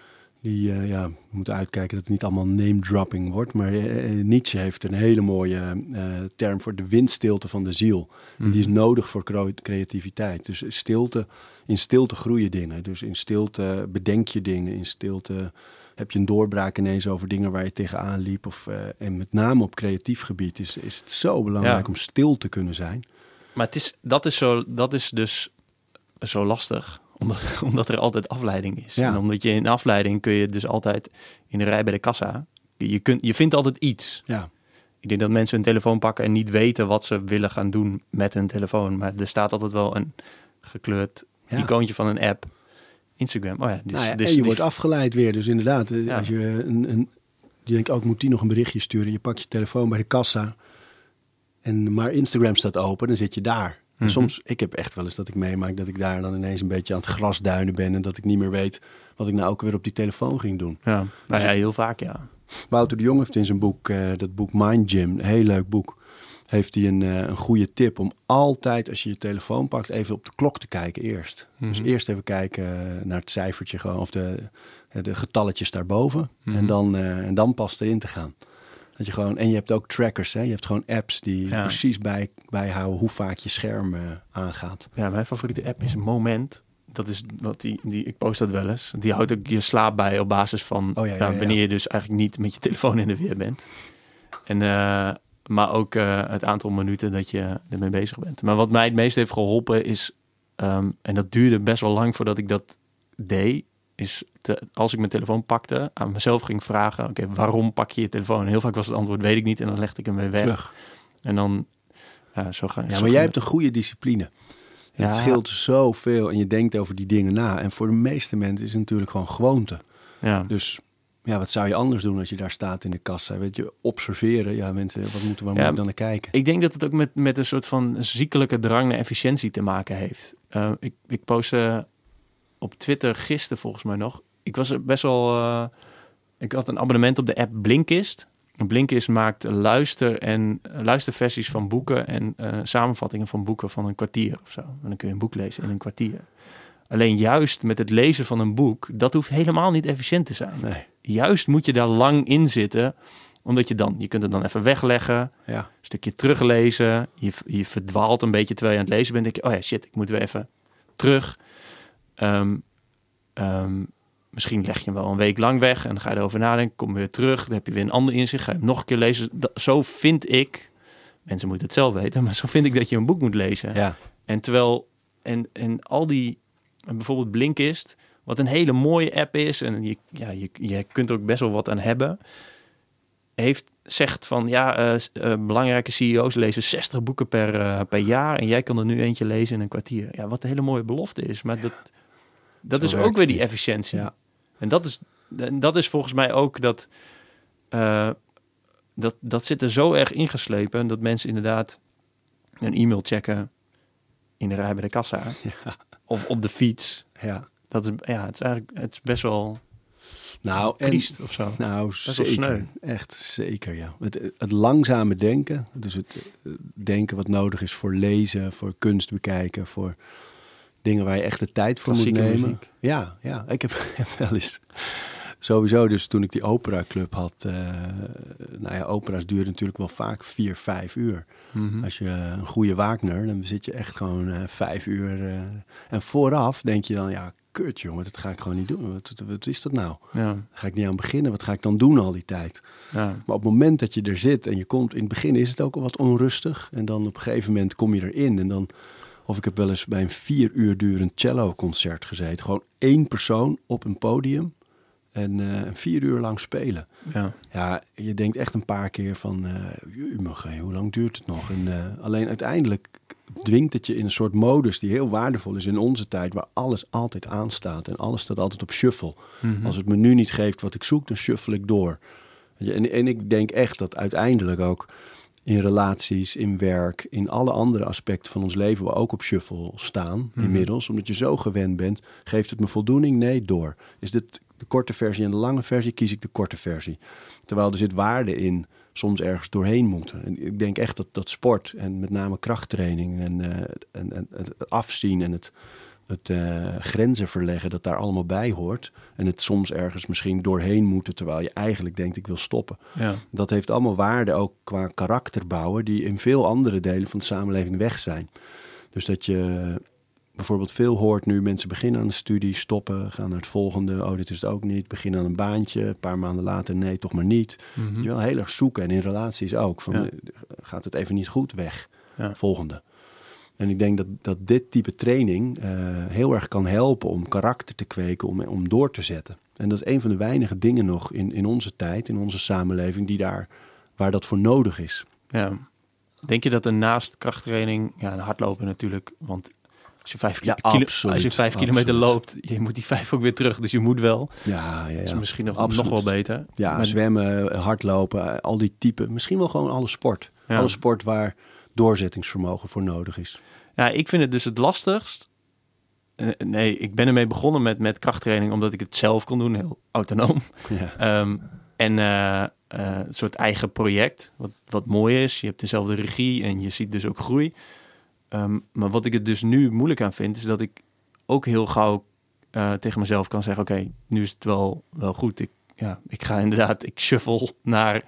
Die, eh, ja, we moeten uitkijken dat het niet allemaal name-dropping wordt. Maar eh, eh, Nietzsche heeft een hele mooie eh, term voor de windstilte van de ziel. En die is nodig voor creativiteit. Dus stilte, in stilte groeien dingen. Dus in stilte bedenk je dingen. In stilte heb je een doorbraak ineens over dingen waar je tegenaan liep. Of, eh, en met name op creatief gebied is, is het zo belangrijk Ja. om stil te kunnen zijn. Maar het is, dat, is zo, dat is dus zo lastig, omdat, omdat er altijd afleiding is. Ja. En omdat je in afleiding kun je dus altijd in de rij bij de kassa, je, je, kunt, je vindt altijd iets. Ja, Ik denk dat mensen hun telefoon pakken en niet weten wat ze willen gaan doen met hun telefoon. Maar er staat altijd wel een gekleurd Ja. icoontje van een app. Instagram, oh ja. Dus, nou ja, dus en je die- wordt afgeleid weer. Dus inderdaad, eh, Ja. als je een, een, je denkt, oh, ik moet die nog een berichtje sturen. Je pakt je telefoon bij de kassa. En, maar Instagram staat open, dan zit je daar. En Mhm. soms, ik heb echt wel eens dat ik meemaak dat ik daar dan ineens een beetje aan het grasduinen ben. En dat ik niet meer weet wat ik nou ook weer op die telefoon ging doen. Ja, nou ja, heel vaak ja. Wouter de Jong heeft in zijn boek, eh, dat boek Mind Gym, een heel leuk boek. Heeft hij een, eh, een goede tip om altijd als je je telefoon pakt even op de klok te kijken eerst. Dus Mhm. eerst even kijken eh, naar het cijfertje gewoon of de, eh, de getalletjes daarboven. Mhm. En, dan, eh, en dan pas erin te gaan. Dat je gewoon, en je hebt ook trackers, hè? je hebt gewoon apps die Ja. precies bij, bijhouden hoe vaak je scherm aangaat. Ja, mijn favoriete app is Moment. Dat is wat die, die, ik post dat wel eens. Die houdt ook je slaap bij op basis van Oh ja, nou, wanneer je dus eigenlijk niet met je telefoon in de weer bent. En, maar ook eh, het aantal minuten dat je ermee bezig bent. Maar wat mij het meest heeft geholpen is, ehm, en dat duurde best wel lang voordat ik dat deed, is te, als ik mijn telefoon pakte, aan mezelf ging vragen, oké, waarom pak je je telefoon? En heel vaak was het antwoord, weet ik niet, en dan legde ik hem weer weg. Terug. En dan, ja, zo gaan Ja, zo maar jij hebt een goede discipline. Ja. Het scheelt zoveel en je denkt over die dingen na. En voor de meeste mensen is het natuurlijk gewoon gewoonte. Ja. Dus ja, wat zou je anders doen als je daar staat in de kassa? Weet je, observeren. Ja, mensen, wat moeten we Ja, dan naar kijken? Ik denk dat het ook met, met een soort van ziekelijke drang naar efficiëntie te maken heeft. Eh, ik, ik postte op Twitter gisteren volgens mij nog. Ik was best wel. eh, ik had een abonnement op de app Blinkist. Blinkist maakt luister- en luisterversies van boeken en eh, samenvattingen van boeken van een kwartier of zo. En dan kun je een boek lezen in een kwartier. Alleen juist met het lezen van een boek, dat hoeft helemaal niet efficiënt te zijn. Nee, Juist moet je daar lang in zitten, omdat je dan, je kunt het dan even wegleggen ja. een stukje teruglezen. Je, je verdwaalt een beetje terwijl je aan het lezen bent. Denk je, oh ja, shit, ik moet weer even terug. Ehm, ehm, misschien leg je hem wel een week lang weg en dan ga je erover nadenken. Kom weer terug, dan heb je weer een ander inzicht. Ga je hem nog een keer lezen. Dat, zo vind ik, mensen moeten het zelf weten, maar zo vind ik dat je een boek moet lezen. ja. En terwijl, en, en al die, bijvoorbeeld Blinkist, wat een hele mooie app is en je, ja, je, je kunt er ook best wel wat aan hebben, heeft, zegt van ja, eh, eh, belangrijke CEO's lezen 60 boeken per, eh, per jaar en jij kan er nu eentje lezen in een kwartier. Ja, wat een hele mooie belofte is, maar dat, dat Zo is ook weer die efficiëntie. Ja. En dat is, dat is volgens mij ook dat, dat, dat zit er zo erg ingeslepen dat mensen inderdaad een e-mail checken in de rij bij de kassa Ja. of op de fiets. ja. Dat is, ja, het is eigenlijk het is best wel. Nou, en, triest of zo. nou zeker. Echt zeker, ja. Het, het langzame denken, dus het eh, denken wat nodig is voor lezen, voor kunst bekijken, voor dingen waar je echt de tijd voor Klassieke moet nemen. muziek. Ja, ja. Ik heb, heb wel eens sowieso, dus toen ik die operaclub had, eh, nou ja, opera's duren natuurlijk wel vaak vier, vijf uur. Mhm. Als je een goede Wagner, dan zit je echt gewoon eh, vijf uur. en vooraf denk je dan, ja, kut jongen, dat ga ik gewoon niet doen. Wat, wat is dat nou? Ja, ga ik niet aan beginnen. Wat ga ik dan doen al die tijd? ja. Maar op het moment dat je er zit en je komt, in het begin is het ook al wat onrustig. En dan op een gegeven moment kom je erin. En dan, of ik heb wel eens bij een vier uur durend cello-concert gezeten. Gewoon één persoon op een podium en eh, vier uur lang spelen. ja. Ja, je denkt echt een paar keer van, jumige, hoe lang duurt het nog? En eh, alleen uiteindelijk dwingt het je in een soort modus die heel waardevol is in onze tijd, waar alles altijd aanstaat en alles staat altijd op shuffle. Mhm. Als het me nu niet geeft wat ik zoek, dan shuffle ik door. En, en ik denk echt dat uiteindelijk ook in relaties, in werk, in alle andere aspecten van ons leven, we ook op shuffle staan Mhm. inmiddels, omdat je zo gewend bent. Geeft het me voldoening? Nee, door. Is dit de korte versie en de lange versie? Kies ik de korte versie. Terwijl er zit waarde in soms ergens doorheen moeten. En ik denk echt dat, dat sport en met name krachttraining en, eh, en, en het afzien en het, het eh, grenzen verleggen, dat daar allemaal bij hoort. En het soms ergens misschien doorheen moeten, terwijl je eigenlijk denkt ik wil stoppen. ja. Dat heeft allemaal waarde ook qua karakter bouwen, die in veel andere delen van de samenleving weg zijn. Dus dat je bijvoorbeeld veel hoort nu mensen beginnen aan een studie, stoppen, gaan naar het volgende. Oh, dit is het ook niet. Beginnen aan een baantje, een paar maanden later, nee, toch maar niet. Mhm. Je wel heel erg zoeken en in relaties ook. Van, Ja. eh, Gaat het even niet goed, weg. Ja. Volgende. En ik denk dat, dat dit type training eh, heel erg kan helpen om karakter te kweken, om, om door te zetten. En dat is een van de weinige dingen nog in, in onze tijd, in onze samenleving, die daar, waar dat voor nodig is. Ja. Denk je dat er naast krachttraining, ja, en hardlopen natuurlijk, want als je vijf, Ja, ki- kilo- absoluut, als je vijf kilometer loopt, je moet die vijf ook weer terug, dus je moet wel. Ja, ja, ja. misschien nog, absoluut. nog wel beter. Ja, Maar- zwemmen, hardlopen, al die typen. Misschien wel gewoon alle sport. Ja. Alle sport waar doorzettingsvermogen voor nodig is. Ja, ik vind het dus het lastigst. Eh, Nee, ik ben ermee begonnen met, met krachttraining omdat ik het zelf kon doen, heel autonoom. Ja. Ehm, en eh, een soort eigen project, wat, wat mooi is. Je hebt dezelfde regie en je ziet dus ook groei. Ehm, maar wat ik het dus nu moeilijk aan vind, is dat ik ook heel gauw eh, tegen mezelf kan zeggen: Oké, nu is het wel, wel goed. Ik, ja, ik ga inderdaad, ik shuffle naar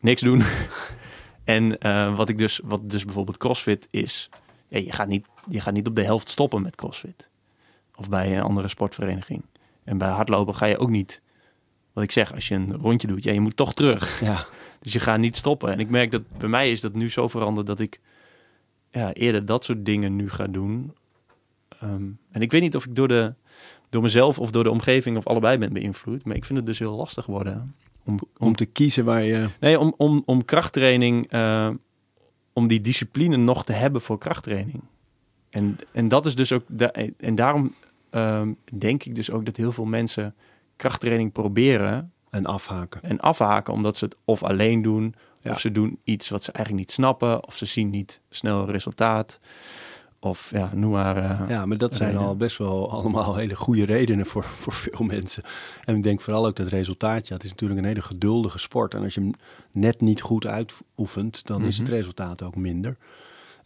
niks doen. en eh, wat ik dus, wat dus bijvoorbeeld CrossFit is, ja, je, gaat niet, je gaat niet op de helft stoppen met CrossFit. Of bij een andere sportvereniging. En bij hardlopen ga je ook niet. Wat ik zeg, als je een rondje doet, ja, je moet toch terug. ja. Dus je gaat niet stoppen. En ik merk dat bij mij is dat nu zo veranderd dat ik ja, eerder dat soort dingen nu ga doen. Ehm, en ik weet niet of ik door, de, door mezelf of door de omgeving of allebei ben beïnvloed. Maar ik vind het dus heel lastig worden. Om, om, Om te kiezen waar je... nee, om, om, om krachttraining, eh, om die discipline nog te hebben voor krachttraining. En, en dat is dus ook, en daarom ehm, denk ik dus ook dat heel veel mensen krachttraining proberen En afhaken. en afhaken omdat ze het of alleen doen, Ja. of ze doen iets wat ze eigenlijk niet snappen, of ze zien niet snel resultaat, of ja, noem maar. eh, Ja, maar dat zijn Reden. al best wel allemaal hele goede redenen voor, voor veel mensen. En ik denk vooral ook dat resultaat. Ja, het is natuurlijk een hele geduldige sport. En als je hem net niet goed uitoefent, dan is het Mhm. resultaat ook minder.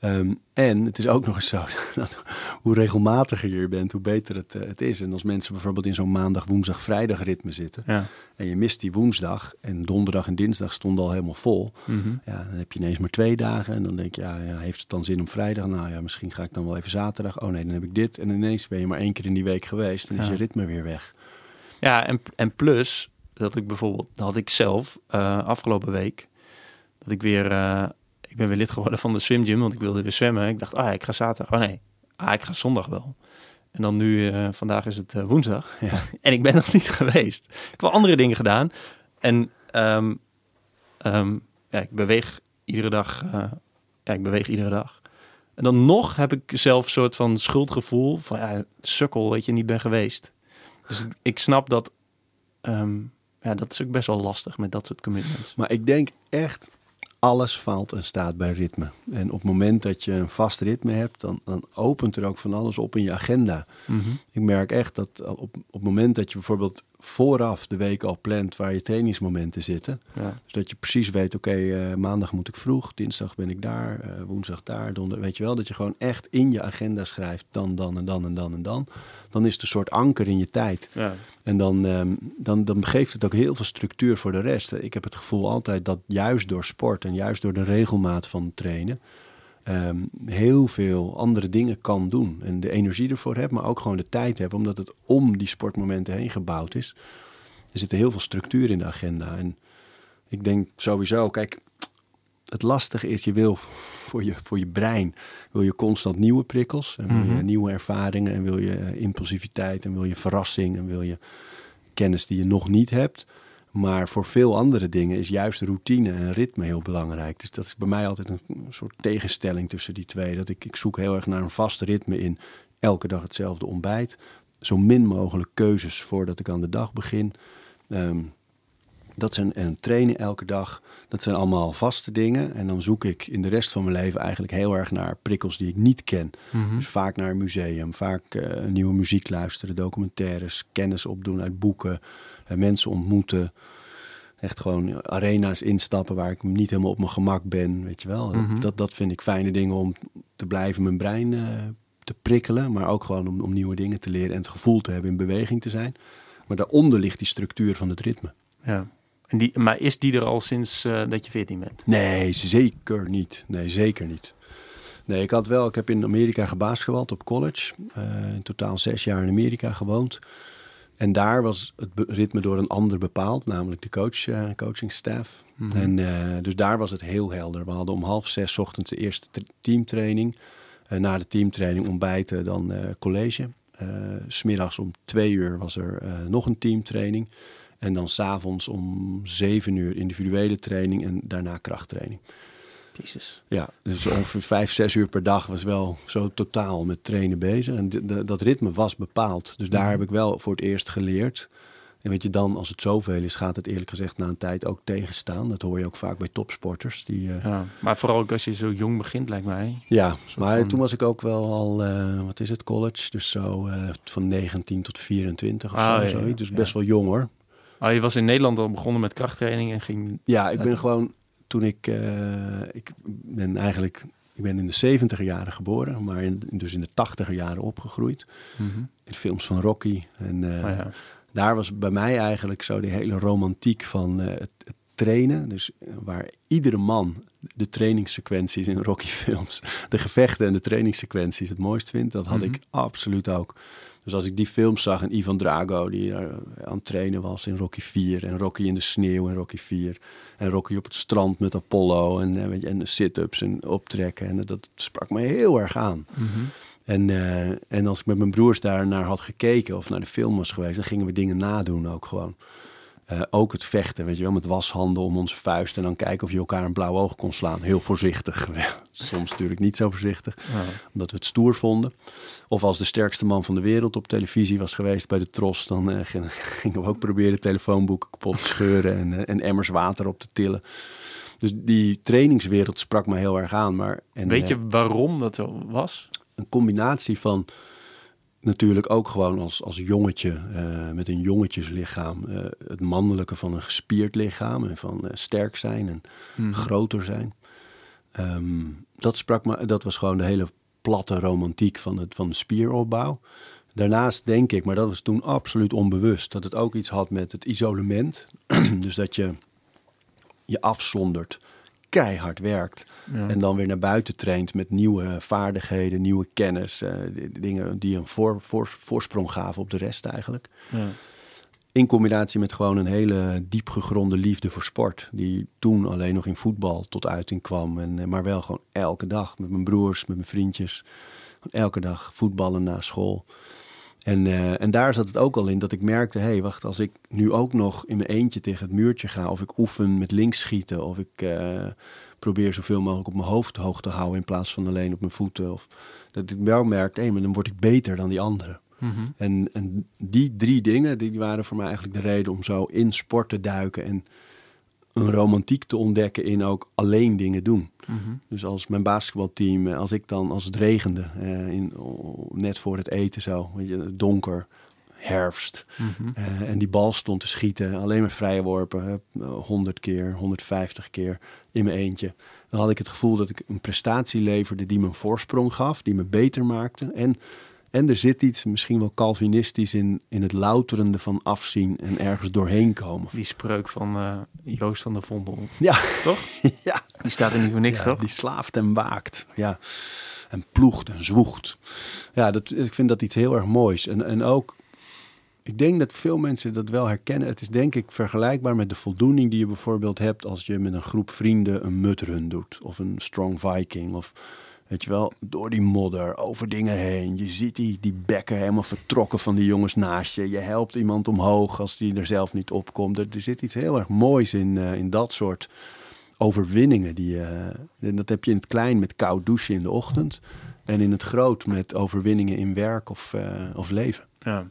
Ehm, en het is ook nog eens zo dat hoe regelmatiger je bent, hoe beter het, eh, het is. En als mensen bijvoorbeeld in zo'n maandag, woensdag, vrijdag ritme zitten. ja. En je mist die woensdag en donderdag en dinsdag stonden al helemaal vol. Mhm. Ja, dan heb je ineens maar twee dagen. En dan denk je, ja, ja, heeft het dan zin om vrijdag? Nou ja, misschien ga ik dan wel even zaterdag. Oh nee, dan heb ik dit. En ineens ben je maar één keer in die week geweest. Dan is je ritme weer weg. Ja, en, en plus dat ik bijvoorbeeld, dat had ik zelf eh, afgelopen week, dat ik weer, eh, ik ben weer lid geworden van de swimgym, want ik wilde weer zwemmen. Ik dacht, ah, ik ga zaterdag. Oh nee, ah, ik ga zondag wel. En dan nu, eh, vandaag is het eh, woensdag. Ja. En ik ben nog niet geweest. Ik heb wel andere dingen gedaan. En ehm, ehm, ja, ik beweeg iedere dag. eh, ja, ik beweeg iedere dag. En dan nog heb ik zelf een soort van schuldgevoel van ja, sukkel, weet je, niet ben geweest. Dus ik snap dat. ehm, ja, dat is ook best wel lastig met dat soort commitments. Maar ik denk echt, alles valt en staat bij ritme. En op het moment dat je een vast ritme hebt, dan, dan opent er ook van alles op in je agenda. Mhm. Ik merk echt dat op, op het moment dat je bijvoorbeeld vooraf de week al plant waar je trainingsmomenten zitten. Ja. Zodat je precies weet, oké, eh, maandag moet ik vroeg, dinsdag ben ik daar, eh, woensdag daar, donder, weet je wel. Dat je gewoon echt in je agenda schrijft, dan, dan en dan en dan en dan. Dan is het een soort anker in je tijd. Ja. En dan, ehm, dan, dan geeft het ook heel veel structuur voor de rest. Ik heb het gevoel altijd dat juist door sport en juist door de regelmaat van trainen... ehm, heel veel andere dingen kan doen. En de energie ervoor heb, maar ook gewoon de tijd heb. Omdat het om die sportmomenten heen gebouwd is. Er zit heel veel structuur in de agenda. En ik denk sowieso, kijk, het lastige is, je wil voor je, voor je brein, wil je constant nieuwe prikkels. En wil je Mhm. nieuwe ervaringen en wil je eh, impulsiviteit en wil je verrassing en wil je kennis die je nog niet hebt. Maar voor veel andere dingen is juist routine en ritme heel belangrijk. Dus dat is bij mij altijd een soort tegenstelling tussen die twee. Dat ik, ik zoek heel erg naar een vast ritme in elke dag hetzelfde ontbijt. Zo min mogelijk keuzes voordat ik aan de dag begin. Ehm, dat zijn en trainen elke dag. Dat zijn allemaal vaste dingen. En dan zoek ik in de rest van mijn leven eigenlijk heel erg naar prikkels die ik niet ken. Mhm. Dus vaak naar een museum, vaak eh, nieuwe muziek luisteren, documentaires, kennis opdoen uit boeken, mensen ontmoeten. Echt gewoon arena's instappen waar ik niet helemaal op mijn gemak ben, weet je wel. Mhm. Dat, dat vind ik fijne dingen om te blijven mijn brein eh, te prikkelen, maar ook gewoon om, om nieuwe dingen te leren en het gevoel te hebben in beweging te zijn. Maar daaronder ligt die structuur van het ritme. ja. En die, maar is die er al sinds eh, dat je 14 bent? Nee, zeker niet. Nee, zeker niet. Nee, ik had wel, ik heb in Amerika gebasketbald op college. Eh, in totaal zes jaar in Amerika gewoond. En daar was het ritme door een ander bepaald, namelijk de coach. Mhm. En eh, dus daar was het heel helder. We hadden om half zes ochtends de eerste teamtraining. Eh, na de teamtraining ontbijten, dan college. S smiddags om twee uur was er nog een teamtraining. En dan s'avonds om zeven uur individuele training en daarna krachttraining. Jezus. Ja, dus ongeveer vijf, zes uur per dag was wel zo totaal met trainen bezig. En de- de- dat ritme was bepaald. Dus daar Mhm. heb ik wel voor het eerst geleerd. En weet je, dan als het zoveel is, gaat het eerlijk gezegd na een tijd ook tegenstaan. Dat hoor je ook vaak bij topsporters. Die, eh, Ja. Maar vooral ook als je zo jong begint, lijkt mij. ja, maar van- toen was ik ook wel al, eh, wat is het, college? Dus zo eh, van 19 tot 24 of Ah, zo. ja, Dus best wel jong hoor. Oh, je was in Nederland al begonnen met krachttraining en ging... Ja, ik ben gewoon toen ik, eh, ik ben eigenlijk, ik ben in de 70er jaren geboren, maar in, dus in de 80er jaren opgegroeid. Mhm. In films van Rocky. En eh, Oh, ja. daar was bij mij eigenlijk zo die hele romantiek van eh, het, het trainen. Dus waar iedere man de trainingssequenties in Rocky films, de gevechten en de trainingssequenties het mooist vindt, dat had Mhm. ik absoluut ook. Dus als ik die films zag en Ivan Drago die eh, aan het trainen was in Rocky 4 en Rocky in de sneeuw in Rocky 4 en Rocky op het strand met Apollo en, eh, weet je, en de sit-ups en optrekken en dat sprak me heel erg aan. Mhm. En, eh, en als ik met mijn broers daar naar had gekeken of naar de film was geweest, dan gingen we dingen nadoen ook gewoon. Eh, ook het vechten, weet je wel, met washanden om onze vuist en dan kijken of je elkaar een blauw oog kon slaan. Heel voorzichtig. Soms natuurlijk niet zo voorzichtig, Ja. omdat we het stoer vonden. Of als de sterkste man van de wereld op televisie was geweest bij de Tros, dan eh, gingen we ook proberen telefoonboeken kapot te scheuren en, eh, en emmers water op te tillen. Dus die trainingswereld sprak me heel erg aan. Maar, en, Weet je waarom dat zo was? een combinatie van natuurlijk ook gewoon als, als jongetje eh, met een jongetjeslichaam. eh, het mannelijke van een gespierd lichaam en van eh, sterk zijn en Mhm. groter zijn. Ehm, dat sprak me, dat was gewoon de hele platte romantiek van, het, van de spieropbouw. Daarnaast denk ik, maar dat was toen absoluut onbewust, dat het ook iets had met het isolement. dus dat je je afzondert, keihard werkt. Ja. En dan weer naar buiten traint met nieuwe vaardigheden, nieuwe kennis. eh, dingen die een voor, voor, voorsprong gaven op de rest eigenlijk. Ja. In combinatie met gewoon een hele diep gegronde liefde voor sport. Die toen alleen nog in voetbal tot uiting kwam. En, eh, maar wel gewoon elke dag met mijn broers, met mijn vriendjes. Elke dag voetballen na school. En, eh, en daar zat het ook al in dat ik merkte... hé, hey, wacht, als ik nu ook nog in mijn eentje tegen het muurtje ga... of ik oefen met links schieten... of ik eh, probeer zoveel mogelijk op mijn hoofd hoog te houden... in plaats van alleen op mijn voeten. Of, dat ik wel merkte, hé, maar dan word ik beter dan die anderen. Mhm. En, en die drie dingen, die waren voor mij eigenlijk de reden om zo in sport te duiken en een romantiek te ontdekken in ook alleen dingen doen. Mhm. Dus als mijn basketbalteam, eh, als ik dan, als het regende, eh, in, oh, net voor het eten zo, weet je, donker, herfst. Mhm. Eh, en die bal stond te schieten, alleen maar vrije worpen, hup, eh, 100 keer, 150 keer in mijn eentje. Dan had ik het gevoel dat ik een prestatie leverde die me een voorsprong gaf, die me beter maakte. En, en er zit iets misschien wel Calvinistisch in, in het louterende van afzien en ergens doorheen komen. Die spreuk van eh, Joost van der Vondel. Ja, Toch? ja. Die staat er niet voor niks, Ja, toch? Die slaaft en waakt. Ja. En ploegt en zwoegt. Ja, dat, ik vind dat iets heel erg moois. En, en ook, ik denk dat veel mensen dat wel herkennen. Het is denk ik vergelijkbaar met de voldoening die je bijvoorbeeld hebt als je met een groep vrienden een mudrun doet. Of een strong viking. Of weet je wel, door die modder, over dingen heen. Je ziet die, die bekken helemaal vertrokken van die jongens naast je. Je helpt iemand omhoog als die er zelf niet opkomt. Er, er zit iets heel erg moois in, eh, in dat soort overwinningen. Die, eh, en dat heb je in het klein met koud douchen in de ochtend. En in het groot met overwinningen in werk of, eh, of leven. Ja.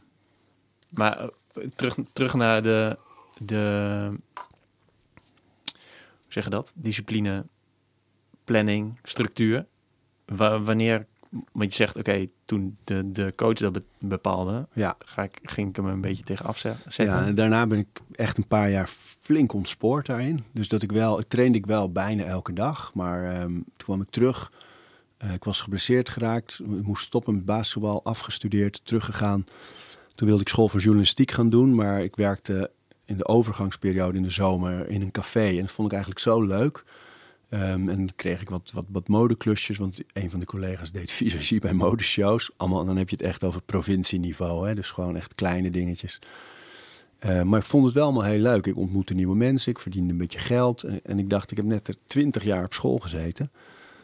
Maar terug, terug naar de, de, hoe zeg dat? Discipline, planning, structuur. Wa- wanneer, want je zegt, oké, toen de, de coach dat be- bepaalde, Ja, ga ik, ging ik hem een beetje tegen afzetten. ja, en daarna ben ik echt een paar jaar flink ontspoord daarin. Dus dat ik wel, ik trainde ik wel bijna elke dag. Maar ehm, toen kwam ik terug. Eh, ik was geblesseerd geraakt. Ik moest stoppen met basketbal, afgestudeerd, teruggegaan. Toen wilde ik school voor journalistiek gaan doen. Maar ik werkte in de overgangsperiode in de zomer in een café. En dat vond ik eigenlijk zo leuk. Ehm, en dan kreeg ik wat, wat, wat modeklusjes, want een van de collega's deed visagie bij modeshows. Allemaal, dan heb je het echt over provincieniveau, hè? dus gewoon echt kleine dingetjes. Eh, maar ik vond het wel allemaal heel leuk. Ik ontmoette nieuwe mensen, ik verdiende een beetje geld. En, en ik dacht, ik heb net er twintig jaar op school gezeten.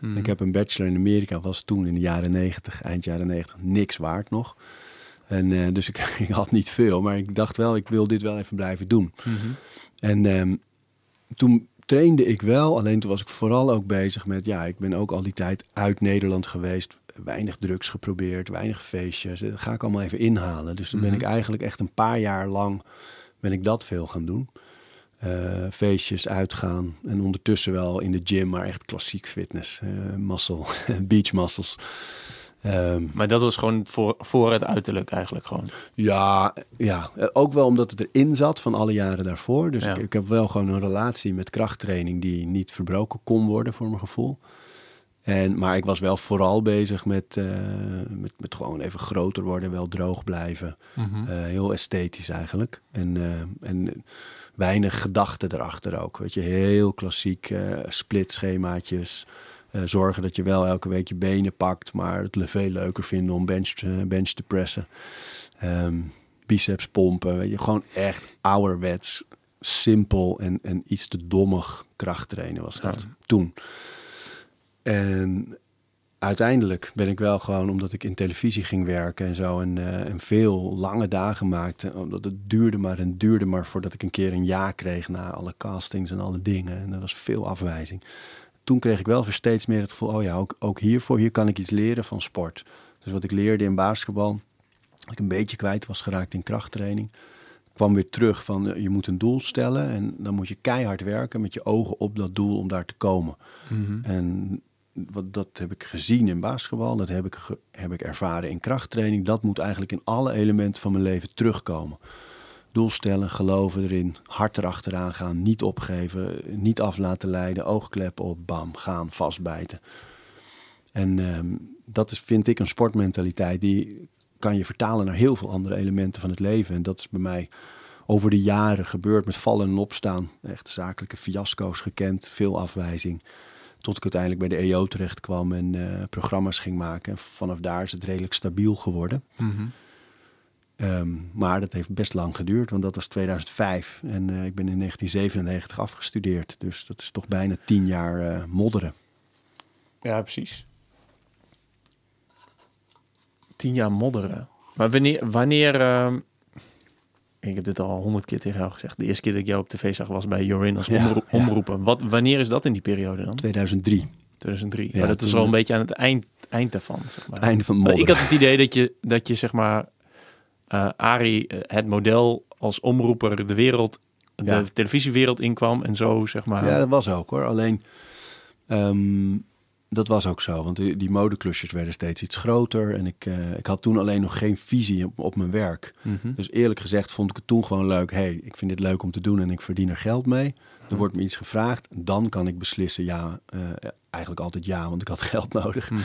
Mhm. Ik heb een bachelor in Amerika, was toen in de jaren 90, eind jaren 90, niks waard nog. En eh, dus ik, ik had niet veel, maar ik dacht wel, ik wil dit wel even blijven doen. Mhm. En ehm, toen trainde ik wel, alleen toen was ik vooral ook bezig met, ja, ik ben ook al die tijd uit Nederland geweest. Weinig drugs geprobeerd, weinig feestjes. Dat ga ik allemaal even inhalen. Dus toen ben Mhm. ik eigenlijk echt een paar jaar lang ben ik dat veel gaan doen. Eh, feestjes, uitgaan en ondertussen wel in de gym, maar echt klassiek fitness, eh muscle, beach muscles. Ehm, Maar dat was gewoon voor, voor het uiterlijk eigenlijk gewoon. ja, ja, ook wel omdat het erin zat van alle jaren daarvoor. Dus Ja. ik, ik heb wel gewoon een relatie met krachttraining die niet verbroken kon worden voor mijn gevoel. En, maar ik was wel vooral bezig met, eh, met, met gewoon even groter worden, wel droog blijven. Eh, heel esthetisch eigenlijk. En, eh, en weinig gedachten erachter ook. Weet je, heel klassiek splitschemaatjes. Eh, zorgen dat je wel elke week je benen pakt, maar het veel leuker vinden om bench, eh, bench te pressen. Ehm, biceps pompen. Weet je, gewoon echt ouderwets, simpel en, en iets te dommig krachttrainen was dat Ja. toen. En uiteindelijk ben ik wel gewoon, omdat ik in televisie ging werken en zo, en, eh, en veel lange dagen maakte, omdat het duurde maar en duurde maar voordat ik een keer een ja kreeg na alle castings en alle dingen. En er was veel afwijzing. Toen kreeg ik wel weer steeds meer het gevoel, oh ja, ook, ook hiervoor, hier kan ik iets leren van sport. Dus wat ik leerde in basketbal, dat ik een beetje kwijt was geraakt in krachttraining. kwam weer terug van eh, je moet een doel stellen en dan moet je keihard werken met je ogen op dat doel om daar te komen. Mhm. En wat, dat heb ik gezien in basketbal, dat heb ik, heb ik ervaren in krachttraining. Dat moet eigenlijk in alle elementen van mijn leven terugkomen. Doel stellen, geloven erin, hard erachteraan gaan, niet opgeven, niet af laten leiden, oogkleppen op, bam, gaan, vastbijten. En ehm, dat is, vind ik, een sportmentaliteit die kan je vertalen naar heel veel andere elementen van het leven. En dat is bij mij over de jaren gebeurd met vallen en opstaan. Echt zakelijke fiasco's gekend, veel afwijzing. Tot ik uiteindelijk bij de EO terecht kwam en eh, programma's ging maken. En vanaf daar is het redelijk stabiel geworden. Mhm. Ehm, maar dat heeft best lang geduurd, want dat was 2005. En eh, ik ben in 1997 afgestudeerd. Dus dat is toch bijna tien jaar eh, modderen. Ja, precies. Tien jaar modderen. Maar wanneer... wanneer ehm, ik heb dit al honderd keer tegen jou gezegd. De eerste keer dat ik jou op tv zag was bij Jorin als Ja, omroep, ja. omroepen. Wat, wanneer is dat in die periode dan? 2003, 2003. Ja, maar dat is wel een beetje aan het eind, eind daarvan, zeg maar. einde van modderen. ik had het idee dat je, dat je zeg maar, eh Arie, eh, het model als omroeper de wereld, Ja. de televisiewereld inkwam en zo, zeg maar. Ja, dat was ook hoor. Alleen, ehm, dat was ook zo, want die, die modeklusjes werden steeds iets groter. En ik, eh, ik had toen alleen nog geen visie op, op mijn werk. Mhm. Dus eerlijk gezegd vond ik het toen gewoon leuk. hey, ik vind dit leuk om te doen en ik verdien er geld mee. Er wordt me iets gevraagd. Dan kan ik beslissen ja. eigenlijk altijd ja, want ik had geld nodig. Mhm.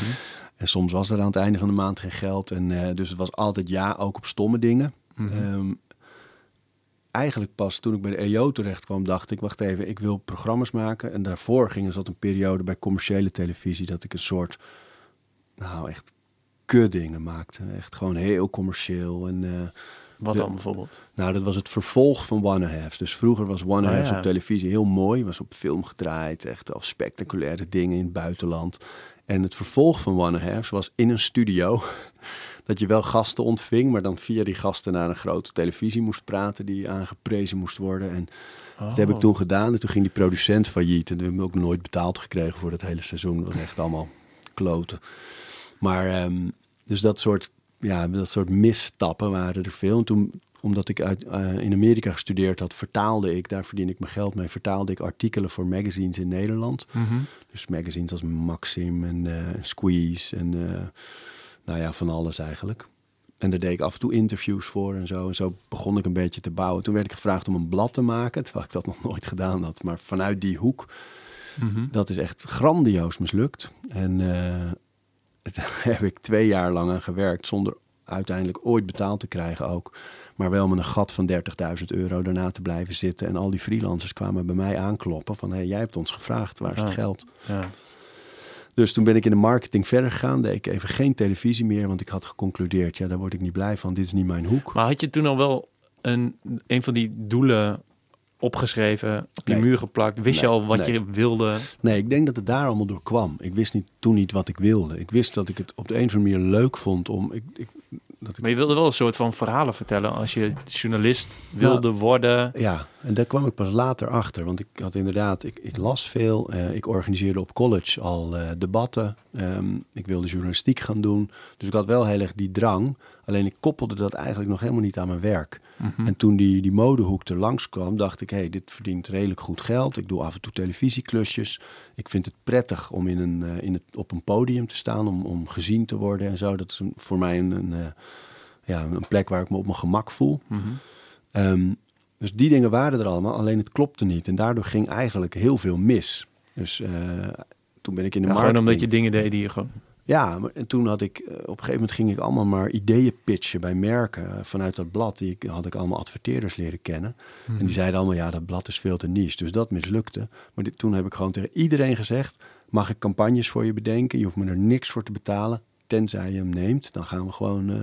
En soms was er aan het einde van de maand geen geld. En eh, dus het was altijd ja, ook op stomme dingen. Mhm. Ehm, eigenlijk pas toen ik bij de EO terecht kwam, dacht ik, wacht even, ik wil programma's maken. En daarvoor ging er zat een periode bij commerciële televisie dat ik een soort, nou echt kuddingen maakte. Echt gewoon heel commercieel. En eh, Wat de- dan bijvoorbeeld? nou, dat was het vervolg van One Halves. Dus vroeger was One Oh, Halves ja. op televisie heel mooi. Was op film gedraaid. Echt al spectaculaire dingen in het buitenland. En het vervolg van One Halves was in een studio. Dat je wel gasten ontving, maar dan via die gasten naar een grote televisie moest praten. Die aangeprezen moest worden. En dat heb ik Oh. toen gedaan. En toen ging die producent failliet. En toen heb ik ook nooit betaald gekregen voor dat hele seizoen. Dat was echt allemaal kloten. Maar ehm, dus dat soort, ja, dat soort misstappen waren er veel. En toen, omdat ik uit, eh, in Amerika gestudeerd had, vertaalde ik, daar verdien ik mijn geld mee, vertaalde ik artikelen voor magazines in Nederland. Mhm. Dus magazines als Maxim en eh, Squeeze en eh, nou ja, van alles eigenlijk. En daar deed ik af en toe interviews voor en zo. En zo begon ik een beetje te bouwen. Toen werd ik gevraagd om een blad te maken, terwijl ik dat nog nooit gedaan had. Maar vanuit die hoek Mhm. dat is echt grandioos mislukt. En daar heb ik twee jaar lang aan gewerkt zonder uiteindelijk ooit betaald te krijgen ook. Maar wel met een gat van 30.000 euro daarna te blijven zitten. En al die freelancers kwamen bij mij aankloppen van... hé, hey, jij hebt ons gevraagd, waar is het Ah. geld? Ja. Dus toen ben ik in de marketing verder gegaan. Deed ik even geen televisie meer, want ik had geconcludeerd... ja, daar word ik niet blij van, dit is niet mijn hoek. Maar had je toen al wel een, een van die doelen opgeschreven, op die Nee. muur geplakt? Wist je al wat nee. je wilde? Nee, ik denk dat het daar allemaal door kwam. Ik wist niet, toen niet wat ik wilde. Ik wist dat ik het op de een of andere manier leuk vond om... Ik, ik, dat ik Maar je wilde wel een soort van verhalen vertellen als je journalist wilde worden. Ja, en daar kwam ik pas later achter. Want ik had inderdaad, ik, ik las veel. eh, ik organiseerde op college al eh, debatten. Ehm, ik wilde journalistiek gaan doen. Dus ik had wel heel erg die drang. Alleen ik koppelde dat eigenlijk nog helemaal niet aan mijn werk. Mhm. En toen die, die modehoek er langs kwam, dacht ik... hé, hey, dit verdient redelijk goed geld. Ik doe af en toe televisieklusjes. Ik vind het prettig om in een, eh, in het, op een podium te staan... om, om gezien te worden en zo. Dat is een- voor mij een, een, eh, ja, een plek waar ik me op mijn gemak voel. Mhm. Ehm, dus die dingen waren er allemaal, alleen het klopte niet. En daardoor ging eigenlijk heel veel mis. Dus eh, toen ben ik in de Ja, gewoon marketing... omdat je dingen deed die je gewoon... Ja, en toen had ik... eh, Op een gegeven moment ging ik allemaal maar ideeën pitchen bij merken. Eh, Vanuit dat blad die ik, had ik allemaal adverteerders leren kennen. Mhm. En die zeiden allemaal, ja, dat blad is veel te niche. Dus dat mislukte. Maar dit, toen heb ik gewoon tegen iedereen gezegd... mag ik campagnes voor je bedenken? Je hoeft me er niks voor te betalen. Tenzij je hem neemt, dan gaan we gewoon... eh,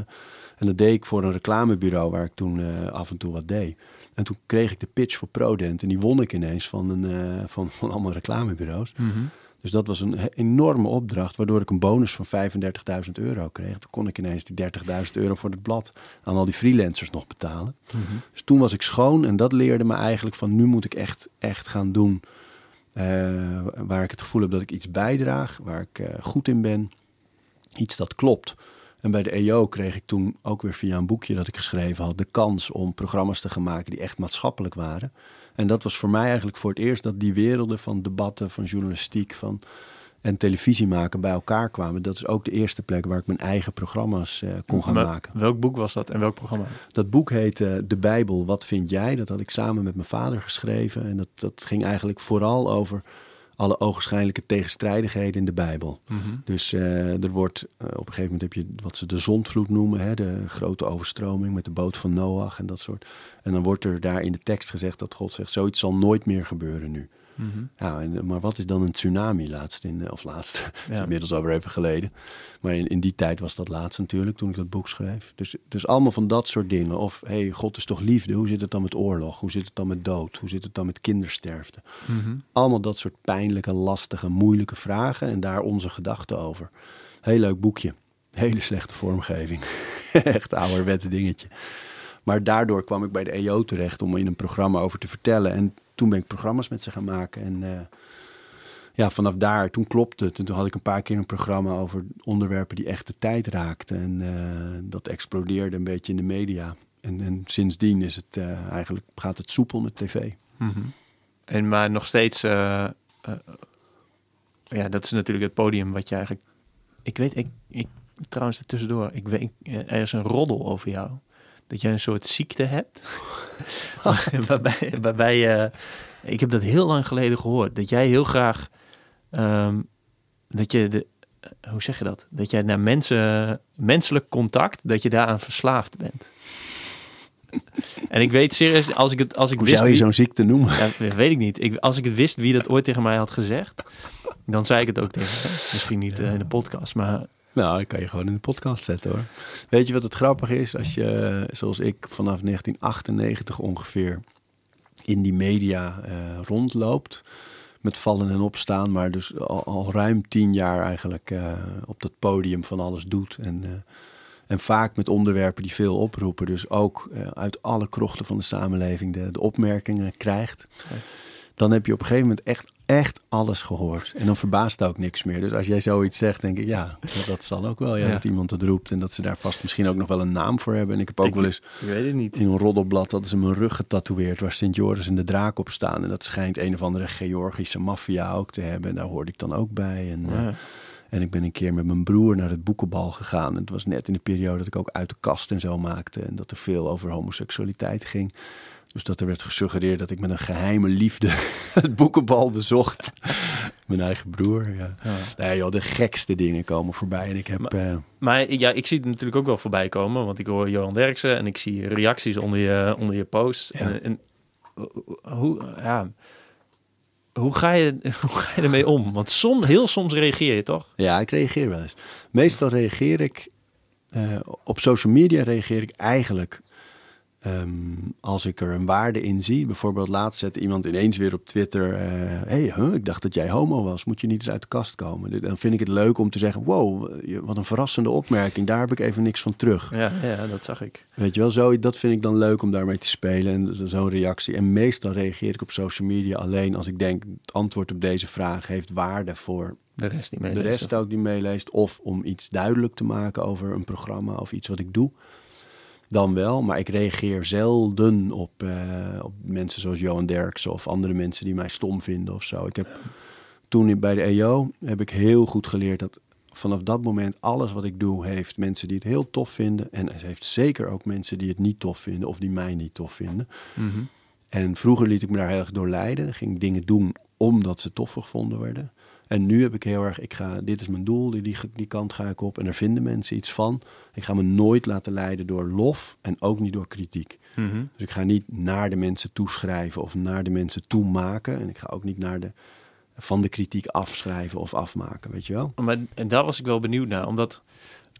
en dat deed ik voor een reclamebureau waar ik toen af en toe wat deed. En toen kreeg ik de pitch voor Prodent. En die won ik ineens van, een, van, van allemaal reclamebureaus. Mhm. Dus dat was een enorme opdracht, waardoor ik een bonus van 35.000 euro kreeg. Toen kon ik ineens die 30.000 euro voor het blad aan al die freelancers nog betalen. Mhm. Dus toen was ik schoon en dat leerde me eigenlijk van nu moet ik echt, echt gaan doen eh, waar ik het gevoel heb dat ik iets bijdraag, waar ik eh, goed in ben. Iets dat klopt. En bij de EO kreeg ik toen ook weer via een boekje dat ik geschreven had de kans om programma's te gaan maken die echt maatschappelijk waren. En dat was voor mij eigenlijk voor het eerst dat die werelden van debatten, van journalistiek van, en televisie maken bij elkaar kwamen. Dat is ook de eerste plek waar ik mijn eigen programma's eh, kon gaan Maar maken. Welk boek was dat en welk programma? Dat boek heette De Bijbel, wat vind jij? Dat had ik samen met mijn vader geschreven. En dat, dat ging eigenlijk vooral over alle ogenschijnlijke tegenstrijdigheden in de Bijbel. Mhm. Dus eh, er wordt eh, op een gegeven moment heb je wat ze de zondvloed noemen, hè, de grote overstroming met de boot van Noach en dat soort. En dan wordt er daar in de tekst gezegd dat God zegt: zoiets zal nooit meer gebeuren nu. Ja, en, maar wat is dan een tsunami laatst in, eh, of laatst, dat is Ja. inmiddels alweer even geleden. Maar in, in die tijd was dat laatst natuurlijk, toen ik dat boek schreef. Dus, dus allemaal van dat soort dingen. Of, hé, hey, God is toch liefde? Hoe zit het dan met oorlog? Hoe zit het dan met dood? Hoe zit het dan met kindersterfte? Mhm. Allemaal dat soort pijnlijke, lastige, moeilijke vragen en daar onze gedachten over. Heel leuk boekje. Hele slechte vormgeving. Echt ouderwets dingetje. Maar daardoor kwam ik bij de EO terecht om in een programma over te vertellen. En toen ben ik programma's met ze gaan maken. En eh, ja, vanaf daar, toen klopte het. En toen had ik een paar keer een programma over onderwerpen die echt de tijd raakten. En eh, dat explodeerde een beetje in de media. En, en sindsdien is het eh, eigenlijk, gaat het soepel met tv. Mhm. En maar nog steeds, ja, dat is natuurlijk het podium wat je eigenlijk... Ik weet, ik, ik trouwens tussendoor, ik weet, er is een roddel over jou. Dat jij een soort ziekte hebt. waarbij, waarbij je, ik heb dat heel lang geleden gehoord. Dat jij heel graag, ehm, dat je de, hoe zeg je dat? Dat jij naar mensen, menselijk contact, dat je daaraan verslaafd bent. En ik weet serieus, als ik het, als ik Hoe wist, zou je zo'n ziekte noemen? ja, weet ik niet. Ik, als ik het wist wie dat ooit tegen mij had gezegd, dan zei ik het ook tegen hem. Misschien niet eh, in de podcast, maar Nou, dat kan je gewoon in de podcast zetten hoor. Weet je wat het grappige is? Als je, zoals ik, vanaf 1998 ongeveer in die media eh, rondloopt. Met vallen en opstaan, maar dus al, al ruim tien jaar eigenlijk eh, op dat podium van alles doet. En, eh, en vaak met onderwerpen die veel oproepen. Dus ook uit alle krochten van de samenleving de, de opmerkingen krijgt. Dan heb je op een gegeven moment echt, echt alles gehoord. En dan verbaast ook niks meer. Dus als jij zoiets zegt, denk ik, ja, dat, dat zal ook wel. Ja, Ja. Dat iemand het roept en dat ze daar vast misschien ook nog wel een naam voor hebben. En ik heb ook Ik- wel eens ik weet het niet. in een roddelblad hadden ze mijn rug getatoeëerd waar Sint Joris en de draak op staan. En dat schijnt een of andere Georgische maffia ook te hebben. En daar hoorde ik dan ook bij. En, eh, en ik ben een keer met mijn broer naar het boekenbal gegaan. En het was net in de periode dat ik ook uit de kast en zo maakte. En dat er veel over homoseksualiteit ging. Dus dat er werd gesuggereerd dat ik met een geheime liefde het boekenbal bezocht. mijn eigen broer, ja. Ja. Nee joh, de gekste dingen komen voorbij. En ik heb... eh, Maar ja, ik zie het natuurlijk ook wel voorbij komen, want ik hoor Johan Derksen en ik zie reacties onder je, onder je post. Ja. En, en hoe, ja, hoe, ga je, hoe ga je ermee om? Want som, heel soms reageer je toch? Ja, ik reageer wel eens. Meestal reageer ik eh, op social media reageer ik eigenlijk ehm, als ik er een waarde in zie. Bijvoorbeeld laatst zette iemand ineens weer op Twitter: eh hey, huh, ik dacht dat jij homo was. Moet je niet eens uit de kast komen? Dan vind ik het leuk om te zeggen: wow, wat een verrassende opmerking. Daar heb ik even niks van terug. Ja, ja dat zag ik. Weet je wel, zo, dat vind ik dan leuk om daarmee te spelen. En zo- zo'n reactie. En meestal reageer ik op social media alleen als ik denk: het antwoord op deze vraag heeft waarde voor De rest niet mee. de rest ook die meeleest. Of om iets duidelijk te maken over een programma of iets wat ik doe. Dan wel, maar ik reageer zelden op, eh, op mensen zoals Johan Derksen of andere mensen die mij stom vinden of zo. Ik heb toen bij de EO heb ik heel goed geleerd dat vanaf dat moment alles wat ik doe heeft mensen die het heel tof vinden. En het heeft zeker ook mensen die het niet tof vinden of die mij niet tof vinden. Mhm. En vroeger liet ik me daar heel erg door leiden. Ging dingen doen omdat ze tof gevonden werden. En nu heb ik heel erg, ik ga, dit is mijn doel, die, die, die kant ga ik op. En daar vinden mensen iets van. Ik ga me nooit laten leiden door lof en ook niet door kritiek. Mhm. Dus ik ga niet naar de mensen toeschrijven of naar de mensen toe maken. En ik ga ook niet naar de, van de kritiek afschrijven of afmaken, weet je wel? Maar en daar was ik wel benieuwd naar, omdat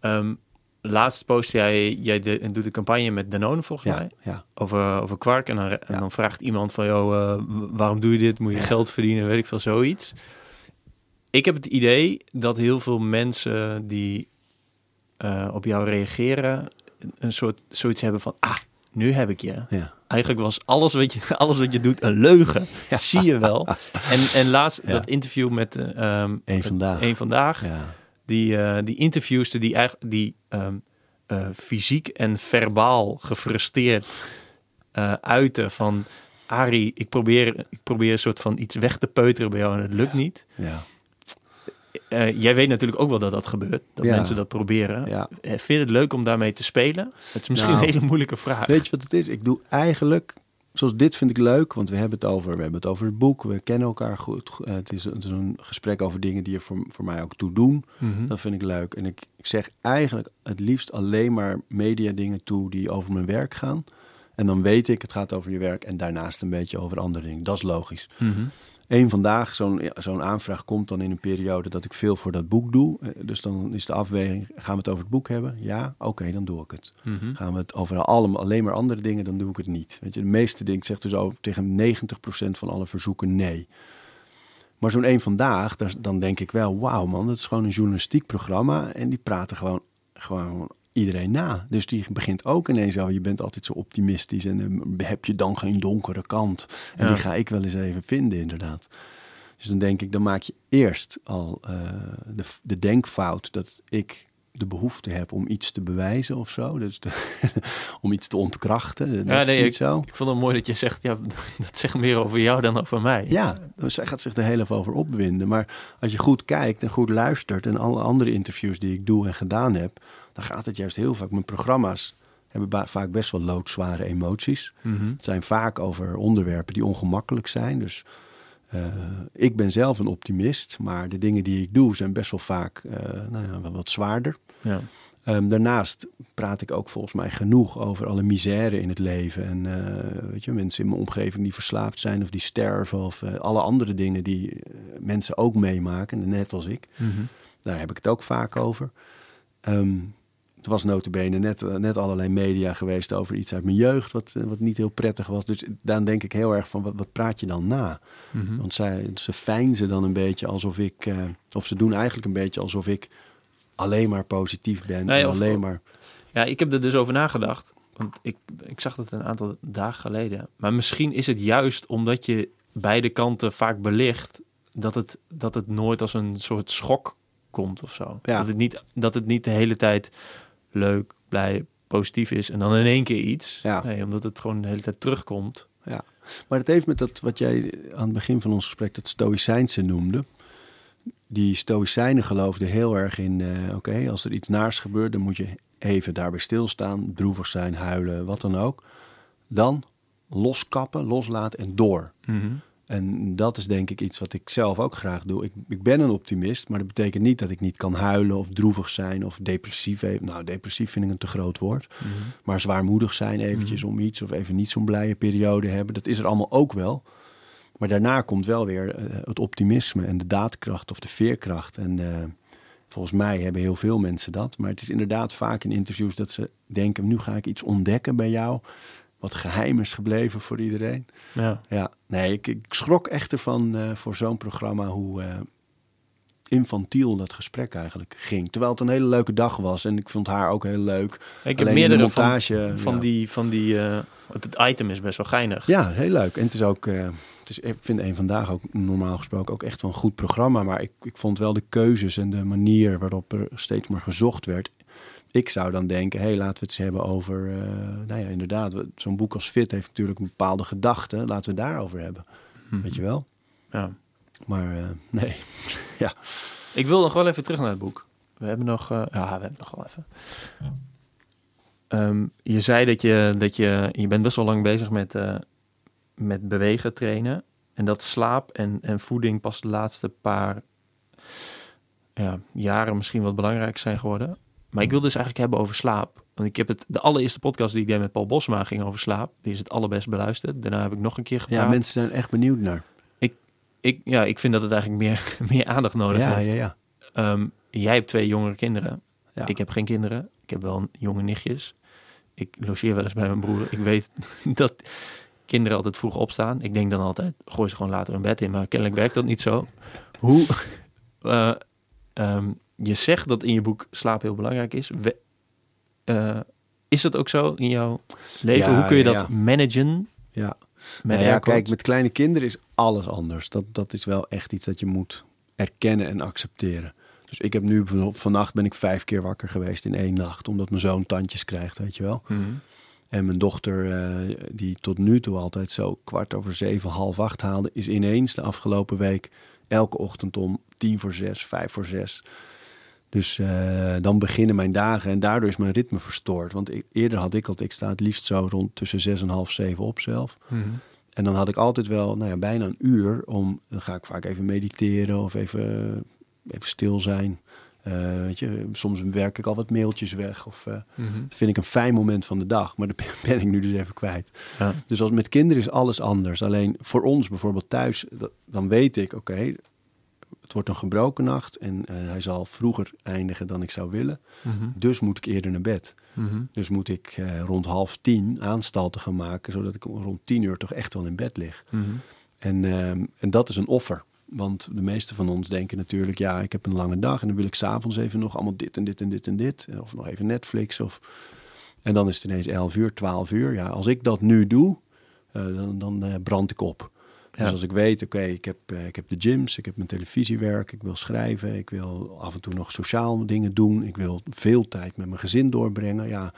ehm, laatst post jij, jij de, en doet een campagne met Danone volgens Ja, mij ja. over, over kwark en dan, en Ja. dan vraagt iemand van jou, eh, waarom doe je dit? Moet je geld verdienen? Weet ik veel zoiets. Ik heb het idee dat heel veel mensen die eh, op jou reageren een- een soort zoiets hebben van ah nu heb ik je. ja. Eigenlijk was alles wat je, alles wat je doet een leugen. Zie je wel. En, en laatst Ja. dat interview met eh, ehm, Eén vandaag. Eén vandaag. ja. Die, eh die interviewster die, eigenlijk die ehm, eh, fysiek en verbaal gefrustreerd eh uiten van... Arie, ik probeer, ik probeer een soort van iets weg te peuteren bij jou en het lukt niet. ja. Eh, jij weet natuurlijk ook wel dat dat gebeurt. Dat Ja. mensen dat proberen. ja. Eh, Vind je het leuk om daarmee te spelen? Het is misschien Nou, een hele moeilijke vraag. Weet je wat het is? Ik doe eigenlijk, zoals dit vind ik leuk, want we hebben het over, we hebben het over het boek, we kennen elkaar goed. Eh, het, is, het is een gesprek over dingen die er voor, voor mij ook toe doen. Mhm. Dat vind ik leuk. En ik, ik zeg eigenlijk het liefst alleen maar media dingen toe die over mijn werk gaan. En dan weet ik, het gaat over je werk en daarnaast een beetje over andere dingen. Dat is logisch. Mhm. Eén vandaag, zo'n zo'n aanvraag komt dan in een periode dat ik veel voor dat boek doe. Eh, Dus dan is de afweging, gaan we het over het boek hebben? Ja, oké, dan doe ik het. Mhm. Gaan we het over allemaal, alleen maar andere dingen, dan doe ik het niet. Weet je, de meeste dingen, ik zeg dus over tegen 90% van alle verzoeken nee. Maar zo'n één vandaag, daar, dan denk ik wel, wauw man, dat is gewoon een journalistiek programma. En die praten gewoon, gewoon iedereen na. Dus die begint ook ineens zo, je bent altijd zo optimistisch en eh, heb je dan geen donkere kant? En Ja. die ga ik wel eens even vinden, inderdaad. Dus dan denk ik, dan maak je eerst al eh, de, de denkfout dat ik de behoefte heb om iets te bewijzen of zo. Dus de- om iets te ontkrachten. Dat Ja, is nee, niet ik, zo. ik vond het mooi dat je zegt, ja, dat zegt meer over jou dan over mij. Ja, dus zij gaat zich er heel even over opwinden. Maar als je goed kijkt en goed luistert... en alle andere interviews die ik doe en gedaan heb... dan gaat het juist heel vaak... Mijn programma's hebben vaak best wel loodzware emoties. Mhm. Het zijn vaak over onderwerpen die ongemakkelijk zijn. Dus eh, ik ben zelf een optimist... maar de dingen die ik doe zijn best wel vaak eh, nou ja, wel wat zwaarder. ja. Ehm, daarnaast praat ik ook volgens mij genoeg over alle misère in het leven. En eh, weet je, mensen in mijn omgeving die verslaafd zijn of die sterven. Of alle andere dingen die mensen ook meemaken, net als ik. Mhm. Daar heb ik het ook vaak over. Ehm er was notabene net, eh, net allerlei media geweest over iets uit mijn jeugd... wat, eh, wat niet heel prettig was. Dus daar denk ik heel erg van, wat, wat praat je dan na? Mhm. Want zij, ze fijnzen dan een beetje alsof ik... eh, of ze doen eigenlijk een beetje alsof ik alleen maar positief ben. Nee, en of- alleen maar... Ja, ik heb er dus over nagedacht. Want ik, ik zag dat een aantal dagen geleden. Maar misschien is het juist omdat je beide kanten vaak belicht... dat het, dat het nooit als een soort schok komt of zo. Ja. Dat, het niet, dat het niet de hele tijd leuk, blij, positief is... en dan in één keer iets. Ja. Nee, omdat het gewoon de hele tijd terugkomt. Maar het heeft met dat wat jij aan het begin van ons gesprek dat stoïcijnse noemde. Die stoïcijnen geloofden heel erg in, eh, oké, als er iets naars gebeurt, dan moet je even daarbij stilstaan, droevig zijn, huilen, wat dan ook. Dan loskappen, loslaten en door. En dat is denk ik iets wat ik zelf ook graag doe. Ik, ik ben een optimist, maar dat betekent niet dat ik niet kan huilen of droevig zijn of depressief. Even, nou, depressief vind ik een te groot woord. Maar zwaarmoedig zijn eventjes om iets of even niet zo'n blije periode hebben. Dat is er allemaal ook wel. Maar daarna komt wel weer eh, het optimisme en de daadkracht of de veerkracht. En eh, volgens mij hebben heel veel mensen dat. Maar het is inderdaad vaak in interviews dat ze denken... nu ga ik iets ontdekken bij jou... wat geheim is gebleven voor iedereen. Ja. Ja, nee, ik, ik schrok echt ervan eh, voor zo'n programma hoe eh, infantiel dat gesprek eigenlijk ging. Terwijl het een hele leuke dag was en ik vond haar ook heel leuk. Ik heb meerdere de montage, van, van ja. die... Van die eh, het item is best wel geinig. Ja, heel leuk. En het is ook, het is, ik vind een vandaag ook normaal gesproken ook echt wel een goed programma. Maar ik, ik vond wel de keuzes en de manier waarop er steeds maar gezocht werd. Ik zou dan denken, hé, hey, laten we het eens hebben over, eh, nou ja, inderdaad, zo'n boek als Fit heeft natuurlijk een bepaalde gedachte. Laten we het daarover hebben, Mhm. weet je wel. Ja. Maar eh, nee, ja. Ik wil nog wel even terug naar het boek. We hebben nog, eh, ja, we hebben nog wel even. Ehm, je zei dat je, dat je, je bent best wel lang bezig met, met bewegen, trainen. En dat slaap en, en voeding pas de laatste paar ja, jaren misschien wat belangrijk zijn geworden. Maar ik wil dus eigenlijk hebben over slaap. Want ik heb het, de allereerste podcast die ik deed met Paul Bosma ging over slaap. Die is het allerbest beluisterd. Daarna heb ik nog een keer gepraat. ja, mensen zijn echt benieuwd naar. ik, ja, ik vind dat het eigenlijk meer, meer aandacht nodig Ja, heeft. ja, ja. Ehm, jij hebt twee jongere kinderen. Ja. Ik heb geen kinderen. Ik heb wel jonge nichtjes. Ik logeer wel eens bij mijn broer. Ik weet dat kinderen altijd vroeg opstaan. Ik denk dan altijd, gooi ze gewoon later in bed in. Maar kennelijk werkt dat niet zo. Hoe... eh, ehm, je zegt dat in je boek slaap heel belangrijk is. We- eh, is dat ook zo in jouw leven? Ja, Hoe kun je dat ja. managen? ja. Met Nou ja, kijk, met kleine kinderen is alles anders. Dat, dat is wel echt iets dat je moet erkennen en accepteren. Dus ik heb nu van- vannacht ben ik vijf keer wakker geweest in één nacht, omdat mijn zoon tandjes krijgt, weet je wel. Mhm. En mijn dochter, eh, die tot nu toe altijd zo kwart over zeven, half acht haalde, is ineens de afgelopen week elke ochtend om tien voor zes, vijf voor zes. Dus eh, dan beginnen mijn dagen en daardoor is mijn ritme verstoord. Want ik- eerder had ik altijd, ik sta het liefst zo rond tussen zes en half zeven op zelf. Mhm. En dan had ik altijd wel, nou ja, bijna een uur om, dan ga ik vaak even mediteren of even, even stil zijn. Eh, weet je, soms werk ik al wat mailtjes weg of eh, Mhm. dat vind ik een fijn moment van de dag, maar dat ben ik nu dus even kwijt. Ja. Dus als met kinderen is alles anders. Alleen voor ons bijvoorbeeld thuis, dat- dan weet ik, oké, het wordt een gebroken nacht en eh, hij zal vroeger eindigen dan ik zou willen. Mhm. Dus moet ik eerder naar bed. Mhm. Dus moet ik eh, rond half tien aanstalten gaan maken, zodat ik rond tien uur toch echt wel in bed lig. Mhm. En, ehm, en dat is een offer. Want de meeste van ons denken natuurlijk, ja, ik heb een lange dag en dan wil ik s'avonds even nog allemaal dit en dit en dit en dit. Of nog even Netflix. Of... En dan is het ineens 11 uur, 12 uur. Ja, als ik dat nu doe, eh, dan, dan eh, brand ik op. Ja. Dus als ik weet, oké, ik, heb, eh, ik heb de gyms, ik heb mijn televisiewerk, ik wil schrijven, ik wil af en toe nog sociaal dingen doen, ik wil veel tijd met mijn gezin doorbrengen. Ja,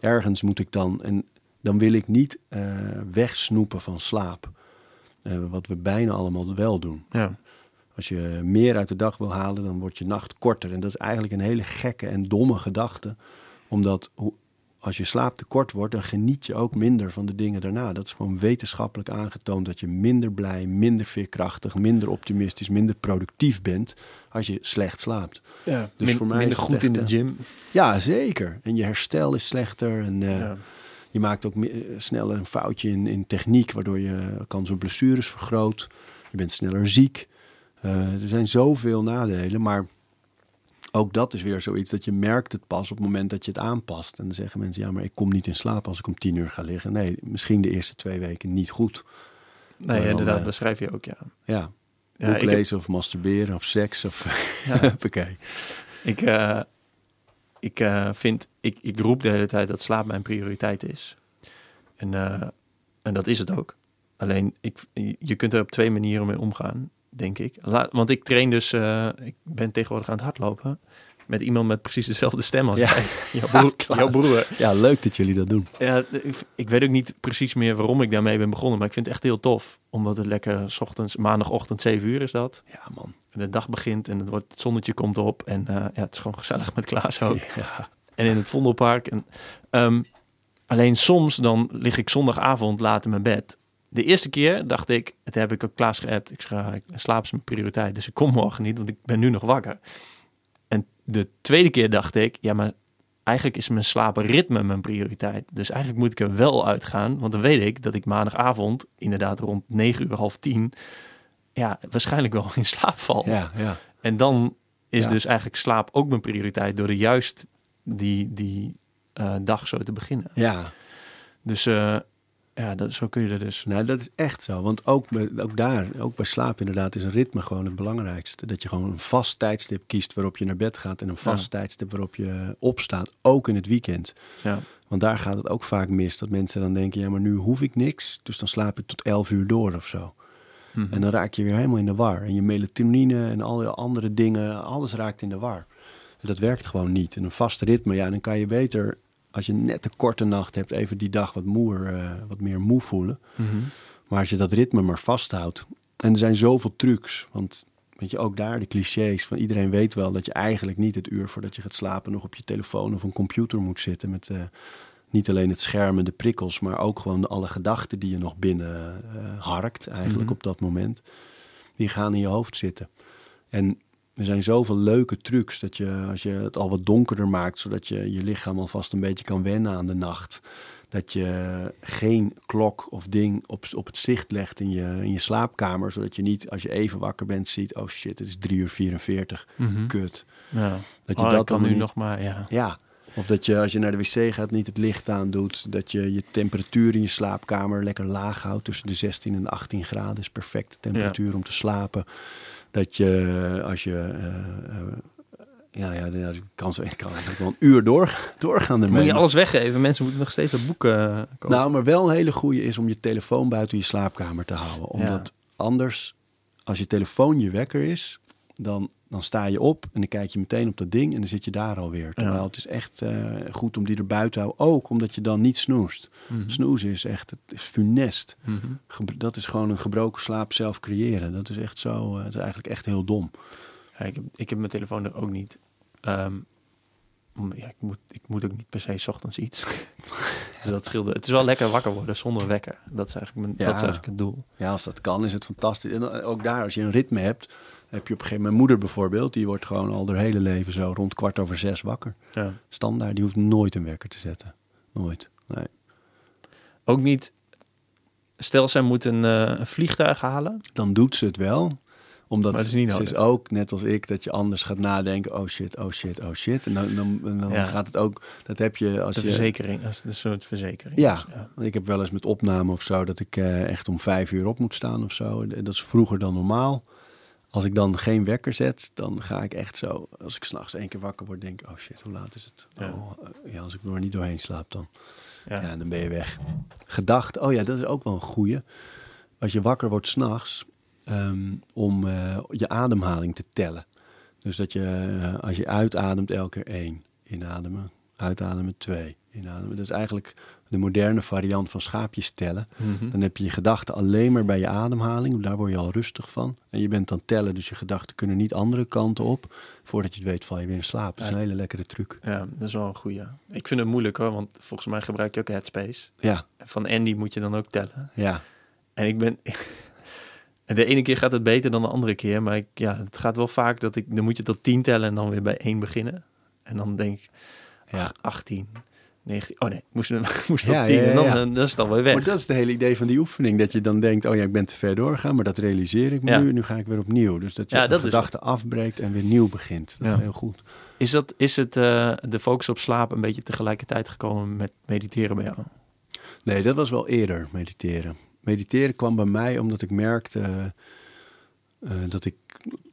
ergens moet ik dan, en dan wil ik niet eh, wegsnoepen van slaap. Eh, wat we bijna allemaal wel doen. Ja. Als je meer uit de dag wil halen, dan wordt je nacht korter. En dat is eigenlijk een hele gekke en domme gedachte. Omdat hoe- als je slaap te kort wordt, dan geniet je ook minder van de dingen daarna. Dat is gewoon wetenschappelijk aangetoond dat je minder blij, minder veerkrachtig, minder optimistisch, minder productief bent als je slecht slaapt. ja. Dus Min- voor mij minder is goed in de eh, gym. Ja, zeker. En je herstel is slechter en eh, ja. je maakt ook eh, sneller een foutje in, in techniek, waardoor je kans op blessures vergroot. Je bent sneller ziek. Er zijn zoveel nadelen, maar ook dat is weer zoiets dat je merkt het pas op het moment dat je het aanpast. En dan zeggen mensen, ja, maar ik kom niet in slaap als ik om tien uur ga liggen. Nee, misschien de eerste twee weken niet goed. Nee, dan, inderdaad, eh, dat schrijf je ook, ja. Ja, Ja, boek ik heb- lezen of masturberen of seks of... Ja. Ik, eh, ik eh, vind, ik, ik roep de hele tijd dat slaap mijn prioriteit is. En, eh, en dat is het ook. Alleen, ik, je kunt er op twee manieren mee omgaan, denk ik. La- want ik train dus, eh, ik ben tegenwoordig aan het hardlopen met iemand met precies dezelfde stem als Ja. jij. Jouw broer. Klaar. jouw broer. Ja, leuk dat jullie dat doen. Ja, ik weet ook niet precies meer waarom ik daarmee ben begonnen, maar ik vind het echt heel tof. Omdat het lekker, s ochtends, maandagochtend 7 uur is dat. Ja, man. En de dag begint en het, wordt, het zonnetje komt op. En eh, ja, het is gewoon gezellig met Klaas ook. Ja. En in het Vondelpark. En, ehm, alleen soms dan lig ik zondagavond laat in mijn bed. De eerste keer dacht ik, het heb ik ook Klaas geappt. Ik schrijf, slaap is mijn prioriteit. Dus ik kom morgen niet, want ik ben nu nog wakker. En de tweede keer dacht ik, ja, maar eigenlijk is mijn slaapritme mijn prioriteit. Dus eigenlijk moet ik er wel uitgaan. Want dan weet ik dat ik maandagavond, inderdaad rond 9 uur, half 10, ja, waarschijnlijk wel in slaap val. Ja, ja. En dan is Ja. dus eigenlijk slaap ook mijn prioriteit door er juist die, die eh, dag zo te beginnen. Ja, Dus eh, ja, dat, zo kun je er dus. nou dat is echt zo. Want ook, bij, ook daar, ook bij slaap inderdaad, is een ritme gewoon het belangrijkste. Dat je gewoon een vast tijdstip kiest waarop je naar bed gaat en een vast Ja. tijdstip waarop je opstaat, ook in het weekend. Ja, Want daar gaat het ook vaak mis, dat mensen dan denken, ja maar nu hoef ik niks, dus dan slaap ik tot 11 uur door of zo. Mhm. En dan raak je weer helemaal in de war. En je melatonine en al die andere dingen, alles raakt in de war. En dat werkt gewoon niet. En een vast ritme, ja, dan kan je beter, als je net een korte nacht hebt, even die dag wat, moer, eh, wat meer moe voelen. Mhm. Maar als je dat ritme maar vasthoudt. En er zijn zoveel trucs. Want weet je, ook daar de clichés van iedereen weet wel dat je eigenlijk niet het uur voordat je gaat slapen nog op je telefoon of een computer moet zitten. Met eh, niet alleen het scherm en de prikkels, maar ook gewoon alle gedachten die je nog binnen eh, harkt eigenlijk Mhm. op dat moment. Die gaan in je hoofd zitten. En er zijn zoveel leuke trucs dat je, als je het al wat donkerder maakt, zodat je je lichaam alvast een beetje kan wennen aan de nacht. Dat je geen klok of ding op, op het zicht legt in je, in je slaapkamer, zodat je niet als je even wakker bent ziet, oh shit, het is 3 uur 44, Mhm. kut. Ja. Dat je Oh, dat dan nu niet- nog maar, ja. Ja, of dat je als je naar de wc gaat niet het licht aandoet. Dat je je temperatuur in je slaapkamer lekker laag houdt. Tussen de 16 en de 18 graden is perfecte temperatuur om te slapen. Dat je als je... eh, eh, ja, ja, ja, ik kan zo ik kan eigenlijk wel een uur door, doorgaan ermee. Moet je alles weggeven? Mensen moeten nog steeds dat boek eh, kopen. Nou, maar wel een hele goede is om je telefoon buiten je slaapkamer te houden. Omdat anders, als je telefoon je wekker is, dan, dan sta je op en dan kijk je meteen op dat ding en dan zit je daar alweer. Terwijl Ja. het is echt eh, goed om die er buiten te houden. Ook omdat je dan niet snoest. Mhm. Snoezen is echt, het is funest. Mhm. Dat is gewoon een gebroken slaap zelf creëren. Dat is echt zo, eh, het is eigenlijk echt heel dom. Ja, ik, heb, ik heb mijn telefoon er ook niet. Ehm, ja, ik, moet, ik moet ook niet per se 's ochtends iets. dus dat scheelde. Het is wel lekker wakker worden zonder wekker. Dat is eigenlijk, mijn, Ja. dat is eigenlijk het doel. Ja, als dat kan, is het fantastisch. En eh, ook daar, als je een ritme hebt, heb je op een gegeven moment... Mijn moeder bijvoorbeeld, die wordt gewoon al haar hele leven zo rond kwart over zes wakker. Ja. Standaard, die hoeft nooit een wekker te zetten. Nooit. Nee. Ook niet... Stel, zij moet een, eh, een vliegtuig halen. Dan doet ze het wel. Omdat Maar het is niet ze nodig. is ook, net als ik, dat je anders gaat nadenken. Oh shit, oh shit, oh shit. En dan, dan, dan Ja. gaat het ook... Dat heb je als De je... verzekering. Is een soort verzekering. Ja. Dus, ja. Ik heb wel eens met opname of zo dat ik eh, echt om vijf uur op moet staan of zo. Dat is vroeger dan normaal. Als ik dan geen wekker zet, dan ga ik echt zo. Als ik s'nachts één keer wakker word, denk ik: oh shit, hoe laat is het? Ja. Oh, eh, ja, als ik er maar niet doorheen slaap dan. Ja. Ja, dan ben je weg. Gedacht, oh ja, dat is ook wel een goeie. als je wakker wordt s'nachts, um, om uh, je ademhaling te tellen. Dus dat je, uh, als je uitademt, elke keer één. Inademen, uitademen, twee. Inademen. Dat is eigenlijk de moderne variant van schaapjes tellen. Mhm. Dan heb je je gedachten alleen maar bij je ademhaling. Daar word je al rustig van. En je bent dan tellen, dus je gedachten kunnen niet andere kanten op. Voordat je het weet val je weer in slaap. Dat is een hele lekkere truc. Ja, dat is wel een goeie. Ik vind het moeilijk hoor, want volgens mij gebruik je ook Headspace. Ja, Van Andy moet je dan ook tellen. ja. En ik ben... En de ene keer gaat het beter dan de andere keer. Maar ik, ja, het gaat wel vaak dat ik... Dan moet je tot 10 tellen en dan weer bij 1 beginnen. En dan denk ik... Ja. ach, 18, 19... Oh nee, moest, moest tot Ja, 10 ja, en dan, ja. eh, dan is het alweer weg. Maar dat is het hele idee van die oefening. Dat je dan denkt, oh ja, ik ben te ver doorgegaan. Maar dat realiseer ik Ja. nu. Nu ga ik weer opnieuw. Dus dat je de dat is gedachte afbreekt en weer nieuw begint. Dat is heel goed. Is, dat, is het eh, de focus op slaap een beetje tegelijkertijd gekomen met mediteren bij jou? Nee, dat was wel eerder, mediteren. Mediteren kwam bij mij omdat ik merkte eh, dat ik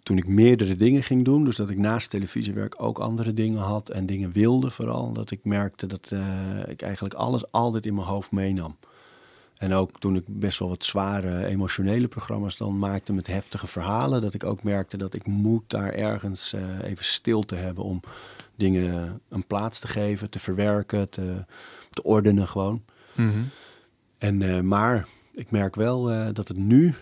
toen ik meerdere dingen ging doen, dus dat ik naast televisiewerk ook andere dingen had en dingen wilde vooral, dat ik merkte dat eh, ik eigenlijk alles altijd in mijn hoofd meenam. En ook toen ik best wel wat zware emotionele programma's dan maakte met heftige verhalen, dat ik ook merkte dat ik moet daar ergens eh, even stil te hebben om dingen een plaats te geven, te verwerken, te, te ordenen gewoon. En, eh, maar ik merk wel dat het nu,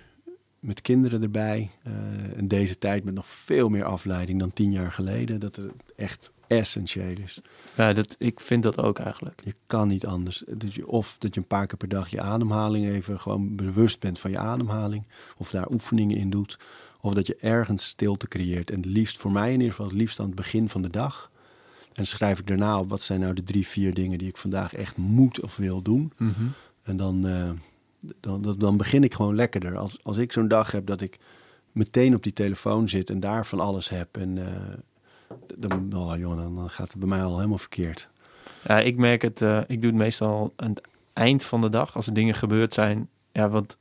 met kinderen erbij, eh, in deze tijd met nog veel meer afleiding dan tien jaar geleden, dat het echt essentieel is. Ja, dat, ik vind dat ook eigenlijk. Je kan niet anders. Dat je, of dat je een paar keer per dag je ademhaling even gewoon bewust bent van je ademhaling, of daar oefeningen in doet, of dat je ergens stilte creëert. En het liefst, voor mij in ieder geval, het liefst aan het begin van de dag. En schrijf ik daarna op wat zijn nou de drie, vier dingen die ik vandaag echt moet of wil doen. En dan, eh, dan, dan, dan begin ik gewoon lekkerder. Als, als ik zo'n dag heb dat ik meteen op die telefoon zit en daar van alles heb. En eh, dan, oh, joh, dan dan gaat het bij mij al helemaal verkeerd. Ja, ik merk het, eh, ik doe het meestal aan het eind van de dag, als er dingen gebeurd zijn. Ja, want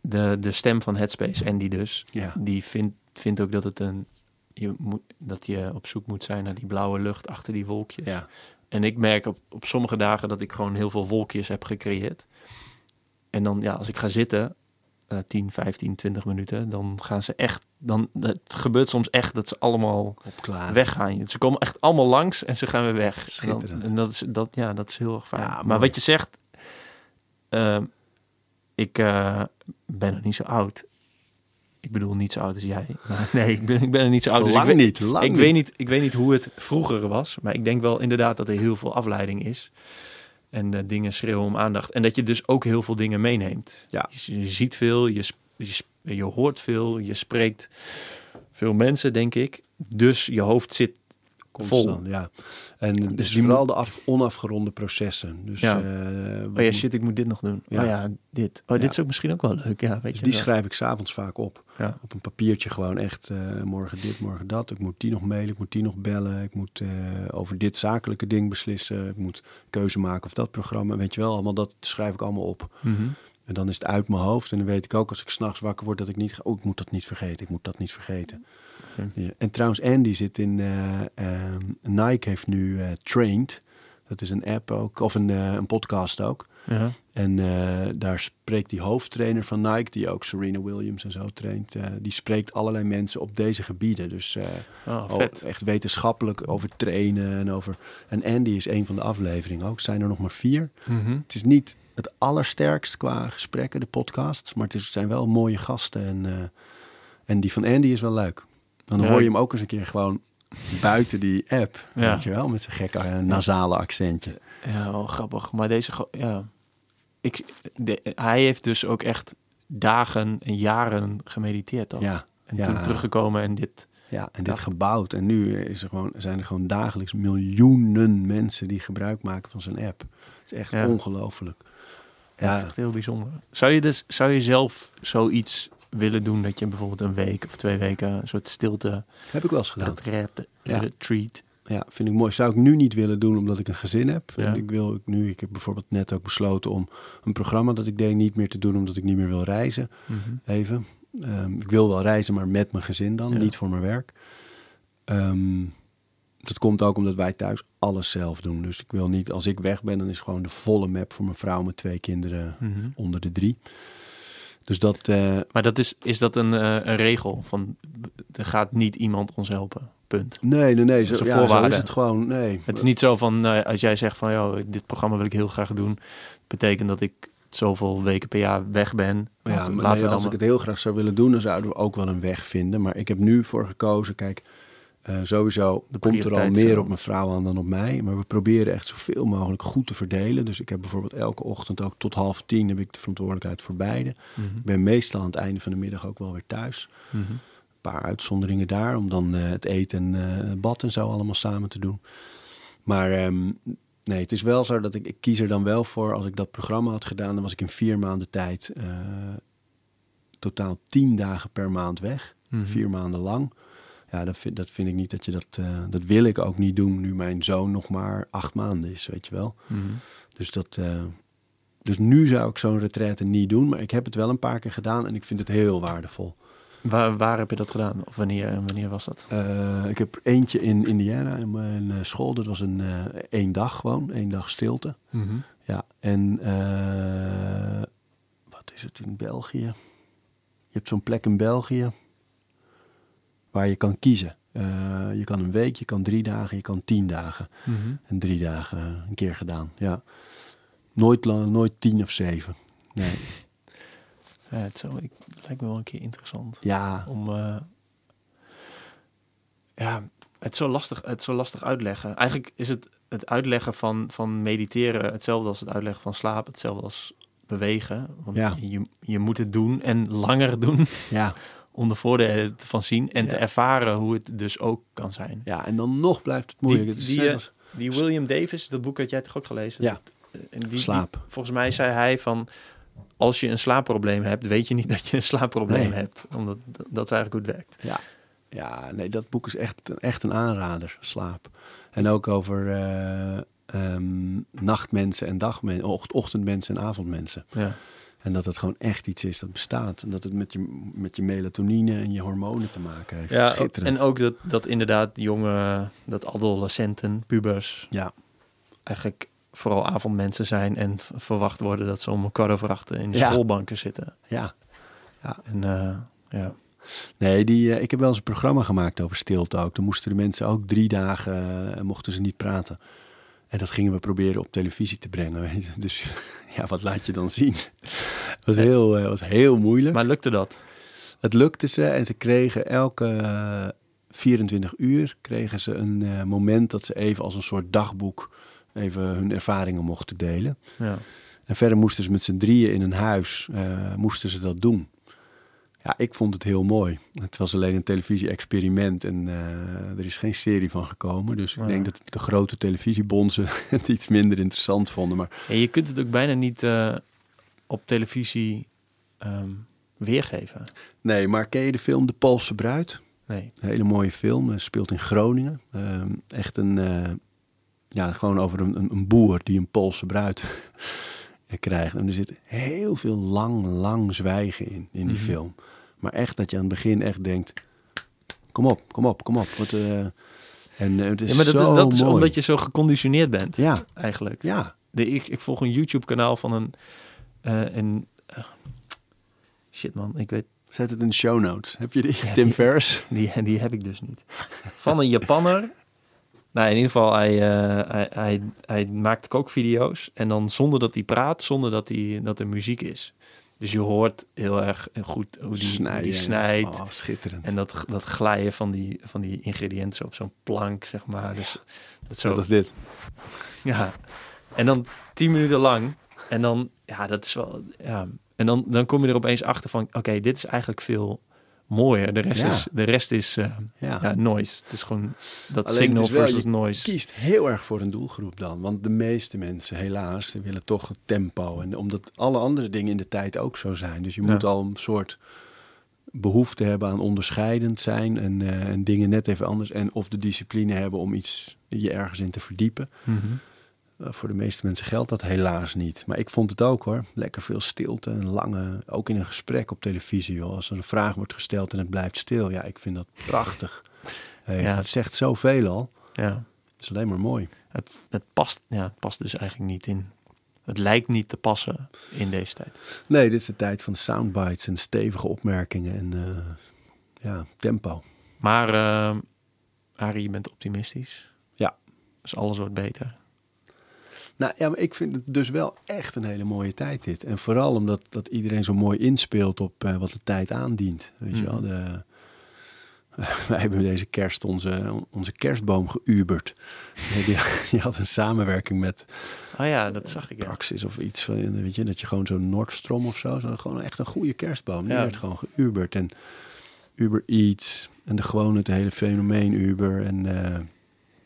de, de stem van Headspace, Andy dus, Ja, die vindt, vindt ook dat het een, je moet, dat je op zoek moet zijn naar die blauwe lucht achter die wolkjes. ja, En ik merk op, op sommige dagen dat ik gewoon heel veel wolkjes heb gecreëerd. En dan, ja, als ik ga zitten, eh 10, 15, 20 minuten, dan gaan ze echt, dan, het gebeurt soms echt dat ze allemaal opklaren. weggaan. Ze komen echt allemaal langs en ze gaan weer weg. En, dan- Schitterend. en dat, is, dat, ja, dat is heel erg fijn. Ja, maar wat je zegt, ehm, ik eh, ben nog niet zo oud. Ik bedoel, niet zo oud als jij. Maar nee, ik ben, ik ben er niet zo oud. Dus lang ik weet, niet, lang ik, niet. weet niet, ik weet niet hoe het vroeger was. Maar ik denk wel inderdaad dat er heel veel afleiding is. En eh, dingen schreeuwen om aandacht. En dat je dus ook heel veel dingen meeneemt. Ja. Je, je ziet veel, je, je hoort veel, je spreekt veel mensen, denk ik. Dus je hoofd zit Constant, ja. En dus Dus die vooral de af, onafgeronde processen. Dus, Ja. eh, Oh ja, shit, ik moet dit nog doen. Ja. Oh ja, dit. Oh, dit is ook misschien ook wel leuk. Ja, weet dus je die wel. schrijf ik s'avonds vaak op. Ja. Op een papiertje gewoon echt eh, morgen dit, morgen dat. Ik moet die nog mailen, ik moet die nog bellen. Ik moet eh, over dit zakelijke ding beslissen. Ik moet keuze maken of dat programma. Weet je wel, allemaal dat schrijf ik allemaal op. Mhm. En dan is het uit mijn hoofd. En dan weet ik ook als ik s'nachts wakker word dat ik niet... ga- Oh, ik moet dat niet vergeten. Ik moet dat niet vergeten. Ja. En trouwens, Andy zit in... eh, ehm, Nike heeft nu eh, Trained. Dat is een app ook. Of een, eh, een podcast ook. Ja. En eh, daar spreekt die hoofdtrainer van Nike... die ook Serena Williams en zo traint... eh, die spreekt allerlei mensen op deze gebieden. Dus eh, Oh, vet. echt wetenschappelijk over trainen en over... En Andy is een van de afleveringen ook. zijn er nog maar vier. Mhm. Het is niet het allersterkst qua gesprekken, de podcast. Maar het is- zijn wel mooie gasten. En, eh, en die van Andy is wel leuk. Dan Ja, hoor je hem ook eens een keer gewoon buiten die app. Ja. Weet je wel, met zijn gekke eh, nasale accentje. Ja, wel grappig. Maar deze, ja. Ik, de, hij heeft dus ook echt dagen en jaren gemediteerd dan. Ja, En ja. toen teruggekomen en dit. ja, en dit gebouwd. En nu is er gewoon, zijn er gewoon dagelijks miljoenen mensen die gebruik maken van zijn app. Het is echt Ja. ongelooflijk. Ja. Dat is echt heel bijzonder. Zou je, dus, zou je zelf zoiets willen doen dat je bijvoorbeeld een week of twee weken een soort stilte heb ik wel eens gedaan. retreat, Ja. retreat. Ja, vind ik mooi. Zou ik nu niet willen doen omdat ik een gezin heb. Ja. En ik wil ik nu, ik heb bijvoorbeeld net ook besloten om een programma dat ik deed niet meer te doen omdat ik niet meer wil reizen. Mhm. Even. Ehm, ik wil wel reizen, maar met mijn gezin dan, Ja. niet voor mijn werk. Ehm, dat komt ook omdat wij thuis alles zelf doen. Dus ik wil niet, als ik weg ben, dan is gewoon de volle map voor mijn vrouw met twee kinderen Mhm. onder de drie. Dus dat, eh, Maar dat is, is dat een, eh, een regel? Van, er gaat niet iemand ons helpen. Punt. nee, nee, nee. Zo, ja, zo is het gewoon. Nee. Het is niet zo van, nou, als jij zegt van, joh, dit programma wil ik heel graag doen. betekent dat ik zoveel weken per jaar weg ben. Ja, Laten, maar laten nee, we als dan ik het heel graag zou willen doen, dan zouden we ook wel een weg vinden. Maar ik heb nu voor gekozen, kijk, eh, sowieso De komt er al meer stellen. op mijn vrouw aan dan op mij. Maar we proberen echt zoveel mogelijk goed te verdelen. Dus ik heb bijvoorbeeld elke ochtend ook tot half tien heb ik de verantwoordelijkheid voor beide. Mhm, Ik ben meestal aan het einde van de middag ook wel weer thuis. mhm. Een paar uitzonderingen daar, om dan eh, het eten en eh, bad en zo allemaal samen te doen. Maar ehm, nee, het is wel zo dat ik, ik kies er dan wel voor. Als ik dat programma had gedaan, dan was ik in vier maanden tijd eh, totaal tien dagen per maand weg. Mhm. Vier maanden lang. Ja, dat vind, dat vind ik niet dat je dat... eh, dat wil ik ook niet doen nu mijn zoon nog maar acht maanden is, weet je wel. Mhm. Dus dat... eh, dus nu zou ik zo'n retraite niet doen, maar ik heb het wel een paar keer gedaan en ik vind het heel waardevol. Waar, waar heb je dat gedaan? Of wanneer, wanneer was dat? Eh, ik heb eentje in Indiana in mijn school. Dat was een één dag gewoon, één dag stilte. Ja, en wat is het in België? Je hebt zo'n plek in België waar je kan kiezen. Eh, je kan een week, je kan drie dagen, je kan tien dagen. Mhm. En drie dagen eh, een keer gedaan, ja. Nooit, lang, nooit tien of zeven. Nee, Ja, het zou, ik, lijkt me wel een keer interessant. ja, Om, eh, ja, het is, zo lastig, het is zo lastig uitleggen. Eigenlijk is het het uitleggen van, van mediteren hetzelfde als het uitleggen van slapen. Hetzelfde als bewegen. Want Ja. je, je moet het doen en langer doen ja. om de voordelen van zien. En te ervaren hoe het dus ook kan zijn. ja, en dan nog blijft het moeilijk. Die- Het die, eh, als- Die William Davis, dat boek had jij toch ook gelezen? Ja. Eh, en die, Slaap. die- volgens mij zei hij van... Als je een slaapprobleem hebt, weet je niet dat je een slaapprobleem Nee. hebt. Omdat dat, dat is eigenlijk hoe het werkt. Ja, ja nee, dat boek is echt, echt een aanrader, Slaap. En ook over eh, ehm, nachtmensen en dagmensen, ocht- ochtendmensen en avondmensen. Ja. En dat het gewoon echt iets is dat bestaat. En dat het met je, met je melatonine en je hormonen te maken heeft. Ja, Schitterend. en ook dat, dat inderdaad jonge, dat adolescenten, pubers, ja, eigenlijk vooral avondmensen zijn en verwacht worden dat ze om een kwart over acht in de Ja. schoolbanken zitten. ja. En eh, ja, Nee, die, eh, ik heb wel eens een programma gemaakt over stilte ook. Toen moesten de mensen ook drie dagen, eh, mochten ze niet praten. En dat gingen we proberen op televisie te brengen. Dus ja, wat laat je dan zien? Het was heel, eh, was heel moeilijk. maar lukte dat? Het lukte ze en ze kregen elke eh, 24 uur kregen ze een eh, moment dat ze even als een soort dagboek even hun ervaringen mochten delen. Ja. En verder moesten ze met z'n drieën in een huis, eh, moesten ze dat doen. Ja, ik vond het heel mooi. Het was alleen een televisie-experiment en eh, er is geen serie van gekomen. Dus ik Ja. denk dat de grote televisiebonzen het iets minder interessant vonden. Maar En je kunt het ook bijna niet eh, op televisie ehm, weergeven. nee, maar ken je de film De Poolse Bruid? Nee. Een hele mooie film, eh, speelt in Groningen. Ehm, echt een, ja, gewoon over een, een boer die een Poolse bruid krijgt. En er zit heel veel lang, lang zwijgen in, in die Mhm. film. Maar echt dat je aan het begin echt denkt, kom op, kom op, kom op. Wat, eh, en eh, het is Ja, maar dat is, zo dat is omdat je zo geconditioneerd bent, Ja, eigenlijk. ja, De, ik, ik volg een YouTube-kanaal van een... eh, een shit man, ik weet... zet het in de show notes. Heb je die? Ja, Tim die- Ferriss? Die, die heb ik dus niet. Van een Japanner. Nou, in ieder geval, hij, eh, hij, hij, hij maakt kookvideo's. En dan zonder dat hij praat, zonder dat, hij, dat er muziek is. Dus je hoort heel erg goed hoe die, snijdt. Oh, schitterend. En dat, dat glijden van die, van die ingrediënten op zo'n plank, zeg maar. Dus dat zo, is dit? ja. En dan tien minuten lang. En dan, ja, dat is wel, ja. En dan, dan kom je er opeens achter van, oké, dit is eigenlijk veel mooier. De rest Ja. is, de rest is eh, Ja. ja, noise. Het is gewoon dat Alleen signal wel, versus je noise. kiest heel erg voor een doelgroep dan. Want de meeste mensen, helaas, willen toch het tempo. En omdat alle andere dingen in de tijd ook zo zijn. Dus je Ja. moet al een soort behoefte hebben aan onderscheidend zijn. En, eh, en dingen net even anders. En of de discipline hebben om iets je ergens in te verdiepen. Mhm. Voor de meeste mensen geldt dat helaas niet. Maar ik vond het ook hoor. Lekker veel stilte en lange, ook in een gesprek op televisie. Joh. Als er een vraag wordt gesteld en het blijft stil. Ja, ik vind dat prachtig. Eh, Ja. Het zegt zoveel al. Ja, Het is alleen maar mooi. het, het, past, ja, het past dus eigenlijk niet in het lijkt niet te passen in deze tijd. Nee, dit is de tijd van soundbites en stevige opmerkingen en eh, ja, tempo. Maar uh, Arie, je bent optimistisch. Ja. Dus alles wordt beter. Nou ja, maar ik vind het dus wel echt een hele mooie tijd dit. En vooral omdat dat iedereen zo mooi inspeelt op uh, wat de tijd aandient. Weet je wel, de, wij hebben deze kerst onze, onze kerstboom geuberd. Die, die, had een samenwerking met... Oh ja, dat zag ik. Ja. Praxis of iets van, weet je, dat je gewoon zo'n Nordstrom of zo, zo, gewoon echt een goede kerstboom. Die ja. werd gewoon geuberd. En Uber Eats en de gewone, het hele fenomeen Uber en... Uh,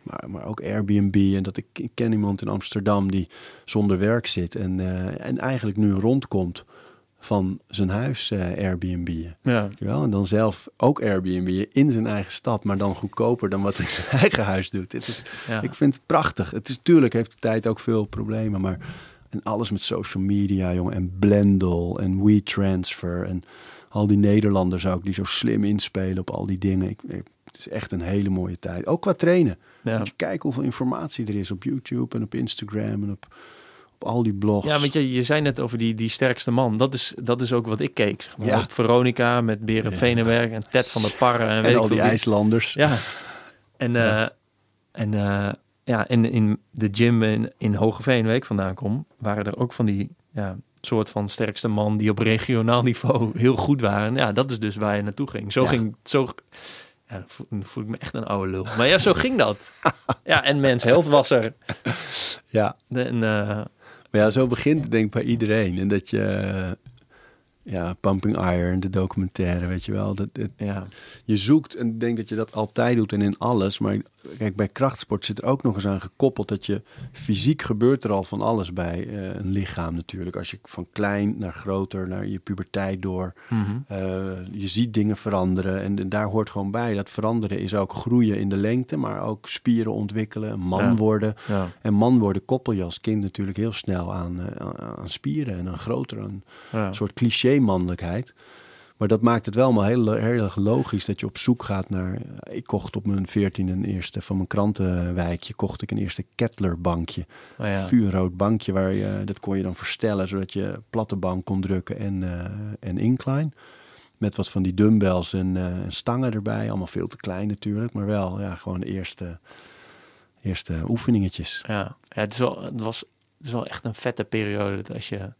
maar, maar ook Airbnb. En dat ik, ik, ken iemand in Amsterdam die zonder werk zit en, uh, en eigenlijk nu rondkomt van zijn huis uh, Airbnb. Ja. Wel? En dan zelf ook Airbnb in zijn eigen stad, maar dan goedkoper dan wat hij in zijn eigen huis doet. Het is, Ja. Ik vind het prachtig. Het is natuurlijk heeft de tijd ook veel problemen, maar en alles met social media, jongen, en Blendel en WeTransfer en al die Nederlanders ook die zo slim inspelen op al die dingen. Ik, ik, het is echt een hele mooie tijd. Ook qua trainen. Ja. Moet je kijken hoeveel informatie er is op YouTube en op Instagram en op, op al die blogs. Ja, weet je, je zei net over die, die sterkste man. Dat is, dat is ook wat ik keek. Zeg maar. Ja. Op Veronica met Beren Ja. Venenberg en Ted van der Parre. En, weet en al die. IJslanders. Ja. En, eh, en eh, ja, in, in de gym in, in Hogeveen, waar ik vandaan kom, waren er ook van die ja, soort van sterkste man die op regionaal niveau heel goed waren. Ja, dat is dus waar je naartoe ging. Zo Ja. ging zo. Ja, dan voel, dan voel ik me echt een oude lul. Maar ja, zo ging dat. Ja, en Mens Health was er. Ja. En, eh, Maar ja, zo begint het denk ik bij iedereen. En dat je, eh, ja, Pumping Iron, de documentaire, weet je wel. Dat, het- ja, je zoekt en ik denk dat je dat altijd doet en in alles. Maar kijk, bij krachtsport zit er ook nog eens aan gekoppeld dat je fysiek gebeurt er al van alles bij eh, een lichaam natuurlijk. Als je van klein naar groter, naar je puberteit door. mhm. eh, je ziet dingen veranderen en, en daar hoort gewoon bij. Dat veranderen is ook groeien in de lengte, maar ook spieren ontwikkelen, man Ja. worden. ja, En man worden koppel je als kind natuurlijk heel snel aan, eh, aan- spieren en aan groter, een ja. soort cliché-mannelijkheid. Maar dat maakt het wel maar heel, heel erg logisch dat je op zoek gaat naar... Ik kocht op mijn veertien een eerste, van mijn krantenwijkje, kocht ik een eerste Kettler-bankje. Oh, ja. Vuurrood bankje, waar je, dat kon je dan verstellen, zodat je platte bank kon drukken en, eh, en incline. Met wat van die dumbbells en, eh, en stangen erbij. Allemaal veel te klein natuurlijk, maar wel ja, gewoon de eerste, eerste oefeningetjes. Ja, ja het, is wel, het, was, het is wel echt een vette periode. Dat als je,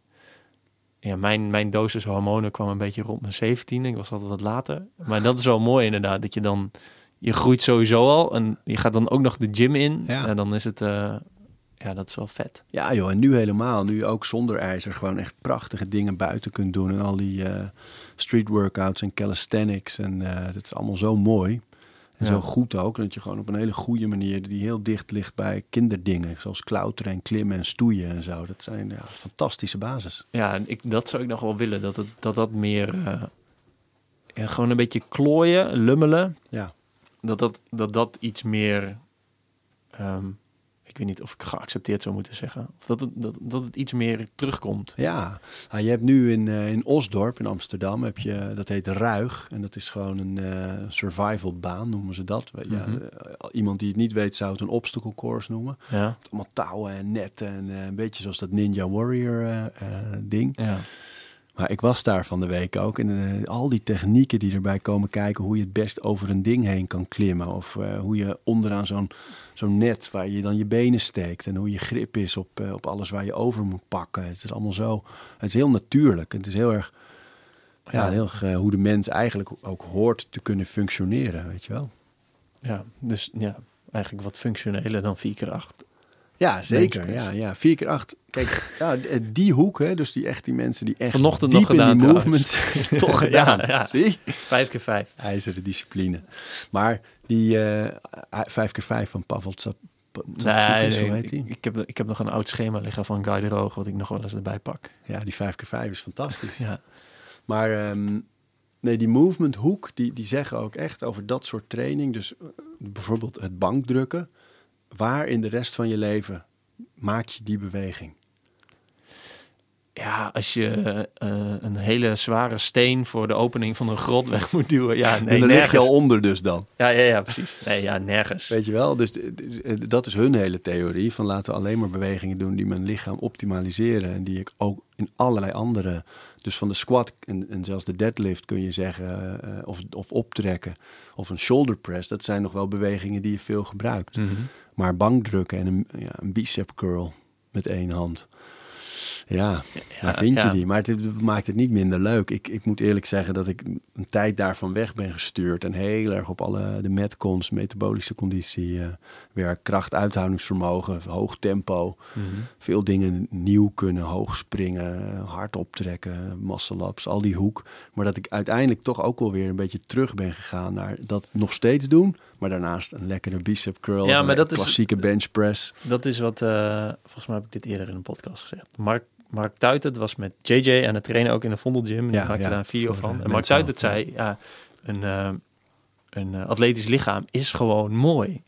ja, mijn, mijn dosis hormonen kwam een beetje rond mijn 17. Ik was altijd wat later. Maar dat is wel mooi inderdaad. Dat je dan, je groeit sowieso al. En je gaat dan ook nog de gym in. Ja. En dan is het, eh, ja, dat is wel vet. Ja joh, en nu helemaal. Nu ook zonder ijzer gewoon echt prachtige dingen buiten kunt doen. En al die eh, street workouts en calisthenics. En eh, dat is allemaal zo mooi. En Ja. zo goed ook. Dat je gewoon op een hele goede manier, die heel dicht ligt bij kinderdingen. Zoals klauteren en klimmen en stoeien en zo. Dat zijn ja, fantastische basis. Ja, en ik, dat zou ik nog wel willen. Dat het, dat, dat meer, eh, ja, gewoon een beetje klooien, lummelen. Ja. Dat dat, dat, dat iets meer, ehm, ik weet niet of ik geaccepteerd zou moeten zeggen. Of dat het, dat, dat het iets meer terugkomt. Ja, nou, je hebt nu in, eh, in Osdorp in Amsterdam, heb je, dat heet Ruig. En dat is gewoon een eh survival baan, noemen ze dat. Ja, Mhm. eh, iemand die het niet weet zou het een obstacle course noemen. Ja, Allemaal touwen en netten en een beetje zoals dat Ninja Warrior ding. ja. Maar ik was daar van de week ook. En eh, al die technieken die erbij komen kijken... hoe je het best over een ding heen kan klimmen. Of eh, hoe je onderaan zo'n zo'n net waar je dan je benen steekt. En hoe je grip is op, eh, op alles waar je over moet pakken. Het is allemaal zo... Het is heel natuurlijk. Het is heel erg... Ja, Ja. heel erg hoe de mens eigenlijk ook hoort te kunnen functioneren, weet je wel. ja, dus ja, eigenlijk wat functioneler dan 4 keer 8 Ja, zeker. Ja, ja. Vier keer acht. Kijk, ja, d- die hoek, hè, dus die echt die mensen die echt Vanochtend diep nog gedaan in die movement toch gedaan. Ja, ja. Zie? 5 keer 5 ijzeren discipline. Maar die eh, vijf keer vijf van Pavel Tsap, Nee, zo heet ik, die. ik, heb, ik heb nog een oud schema liggen van Guy de Roog, wat ik nog wel eens erbij pak. Ja, die vijf keer vijf is fantastisch. Ja, Maar ehm, nee, die movement hoek, die, die zeggen ook echt over dat soort training. Dus eh, bijvoorbeeld het bankdrukken. Waar in de rest van je leven maak je die beweging? ja, als je eh, een hele zware steen voor de opening van een grot weg moet duwen. Ja, nee, en dan lig je nergens. al onder dus dan. Ja, ja, ja, precies. Nee, ja, nergens. Weet je wel? Dus d- dat is hun hele theorie. Van laten we alleen maar bewegingen doen die mijn lichaam optimaliseren. En die ik ook in allerlei andere... Dus van de squat en, en zelfs de deadlift kun je zeggen... eh, of, of optrekken of een shoulder press. Dat zijn nog wel bewegingen die je veel gebruikt. Mhm. Maar bankdrukken en een, ja, een bicep curl met één hand. Ja, waar vind je die? Maar het, het maakt het niet minder leuk. Ik, ik moet eerlijk zeggen dat ik een tijd daarvan weg ben gestuurd. En heel erg op alle de metcons, metabolische conditie, eh werk, kracht, uithoudingsvermogen, hoog tempo. Mhm. Veel dingen nieuw kunnen, hoog springen, hard optrekken, ups, al die hoek. Maar dat ik uiteindelijk toch ook wel weer een beetje terug ben gegaan naar dat nog steeds doen. Maar daarnaast een lekkere bicep curl, Ja, maar een dat is- klassieke bench press. Dat is wat, eh, volgens mij heb ik dit eerder in een podcast gezegd. Mark, Mark Tuitert was met JJ aan het trainen, ook in de Vondel Gym. Die Ja, maakte ja, daar een video van. En Mark Tuitert zei, ja, een, eh, een eh, atletisch lichaam is gewoon mooi.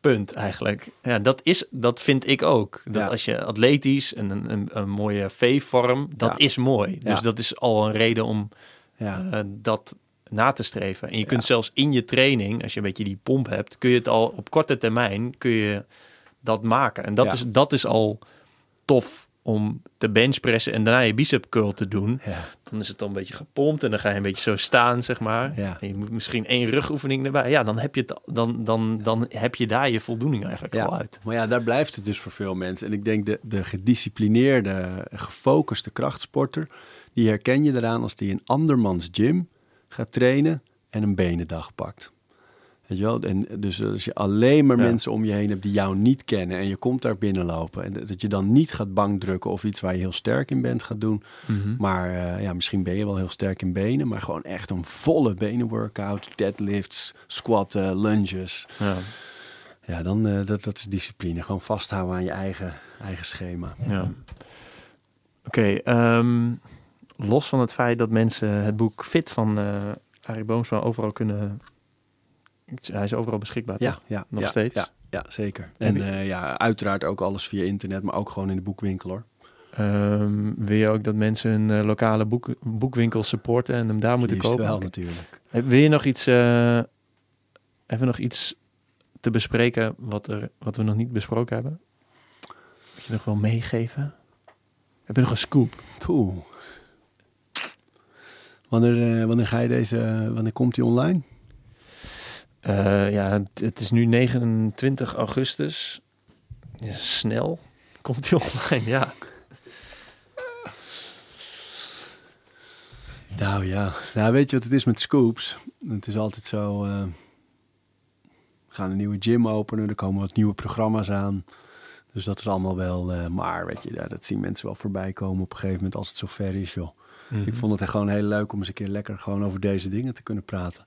Punt eigenlijk. Ja, dat, is, dat vind ik ook. Dat Ja. als je atletisch en een, een, een mooie V-vorm, dat Ja. is mooi. Dus dat is al een reden om Ja, dat na te streven. En je kunt Ja. zelfs in je training, als je een beetje die pomp hebt, kun je het al op korte termijn kun je dat maken. En dat, Ja. is, dat is al tof om te benchpressen en daarna je bicep curl te doen. ja. Dan is het dan een beetje gepompt en dan ga je een beetje zo staan, zeg maar. En je moet misschien één rugoefening erbij. Ja, dan heb je, het, dan, dan, dan heb je daar je voldoening eigenlijk al uit. Maar ja, daar blijft het dus voor veel mensen. En ik denk de, de gedisciplineerde, gefocuste krachtsporter, die herken je eraan als die in andermans gym gaat trainen en een benendag pakt. Weet je wel? En dus als je alleen maar Ja. mensen om je heen hebt die jou niet kennen en je komt daar binnenlopen en dat je dan niet gaat bankdrukken of iets waar je heel sterk in bent gaat doen, maar eh, ja, misschien ben je wel heel sterk in benen, maar gewoon echt een volle benenworkout, deadlifts, squatten, lunges. Ja. Ja, dan eh, dat, dat is discipline. Gewoon vasthouden aan je eigen, eigen schema. Ja. Oké, ehm, los van het feit dat mensen het boek Fit van eh Arie Boomsma overal kunnen... Hij is overal beschikbaar, Ja, toch? ja Nog ja, steeds? Ja, ja zeker. En eh, ja, uiteraard ook alles via internet, maar ook gewoon in de boekwinkel hoor. Ehm, wil je ook dat mensen een eh, lokale boek, boekwinkel supporten en hem daar moeten Liefst kopen? wel natuurlijk. Wil je nog iets, eh even nog iets te bespreken wat, er, wat we nog niet besproken hebben? Moet je nog wel meegeven? Heb je nog een scoop? Poeh. Wanneer, eh, wanneer ga je deze, wanneer komt die online? Eh, ja, het, het is nu 29 augustus. Ja, snel komt hij online, ja. Nou ja, nou, weet je wat het is met scoops? Het is altijd zo, eh, we gaan een nieuwe gym openen, er komen wat nieuwe programma's aan. Dus dat is allemaal wel, maar weet je, ja, dat zien mensen wel voorbij komen op een gegeven moment als het zover is, joh. Mhm. Ik vond het gewoon heel leuk om eens een keer lekker gewoon over deze dingen te kunnen praten.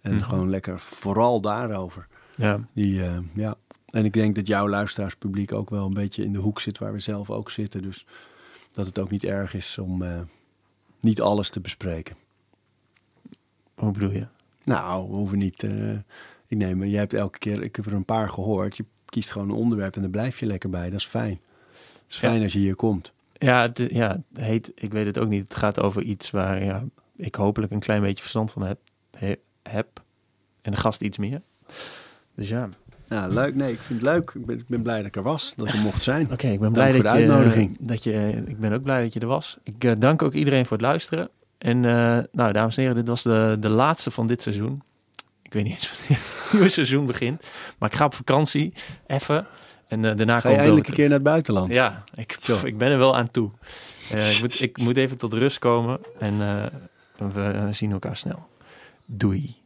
En Mhm. gewoon lekker vooral daarover. Ja, Die, eh, ja. En ik denk dat jouw luisteraarspubliek ook wel een beetje in de hoek zit waar we zelf ook zitten. Dus dat het ook niet erg is om eh, niet alles te bespreken. hoe bedoel je? Nou, we hoeven niet. eh, ik neem, jij hebt elke keer, ik heb er een paar gehoord. Je kiest gewoon een onderwerp en daar blijf je lekker bij. Dat is fijn. Het is Ja. fijn als je hier komt. Ja, het, ja, het heet, ik weet het ook niet. Het gaat over iets waar ja, ik hopelijk een klein beetje verstand van heb. he- heb. En de gast iets meer. Dus ja, oké. Ja, leuk. Nee, ik vind het leuk. Ik ben, ik ben blij dat ik er was. Dat ik er mocht zijn. ik ben Dank blij voor dat de je, uitnodiging. dat je... Ik ben ook blij dat je er was. Ik eh, dank ook iedereen voor het luisteren. En eh, nou, dames en heren, dit was de, de laatste van dit seizoen. Ik weet niet eens wanneer het nieuwe seizoen begint. Maar ik ga op vakantie, even. En daarna Ga je eindelijk een keer naar het buitenland? Ja, ik, ik ben er wel aan toe. Eh, ik, moet, ik moet even tot rust komen. En eh, we zien elkaar snel. Doei.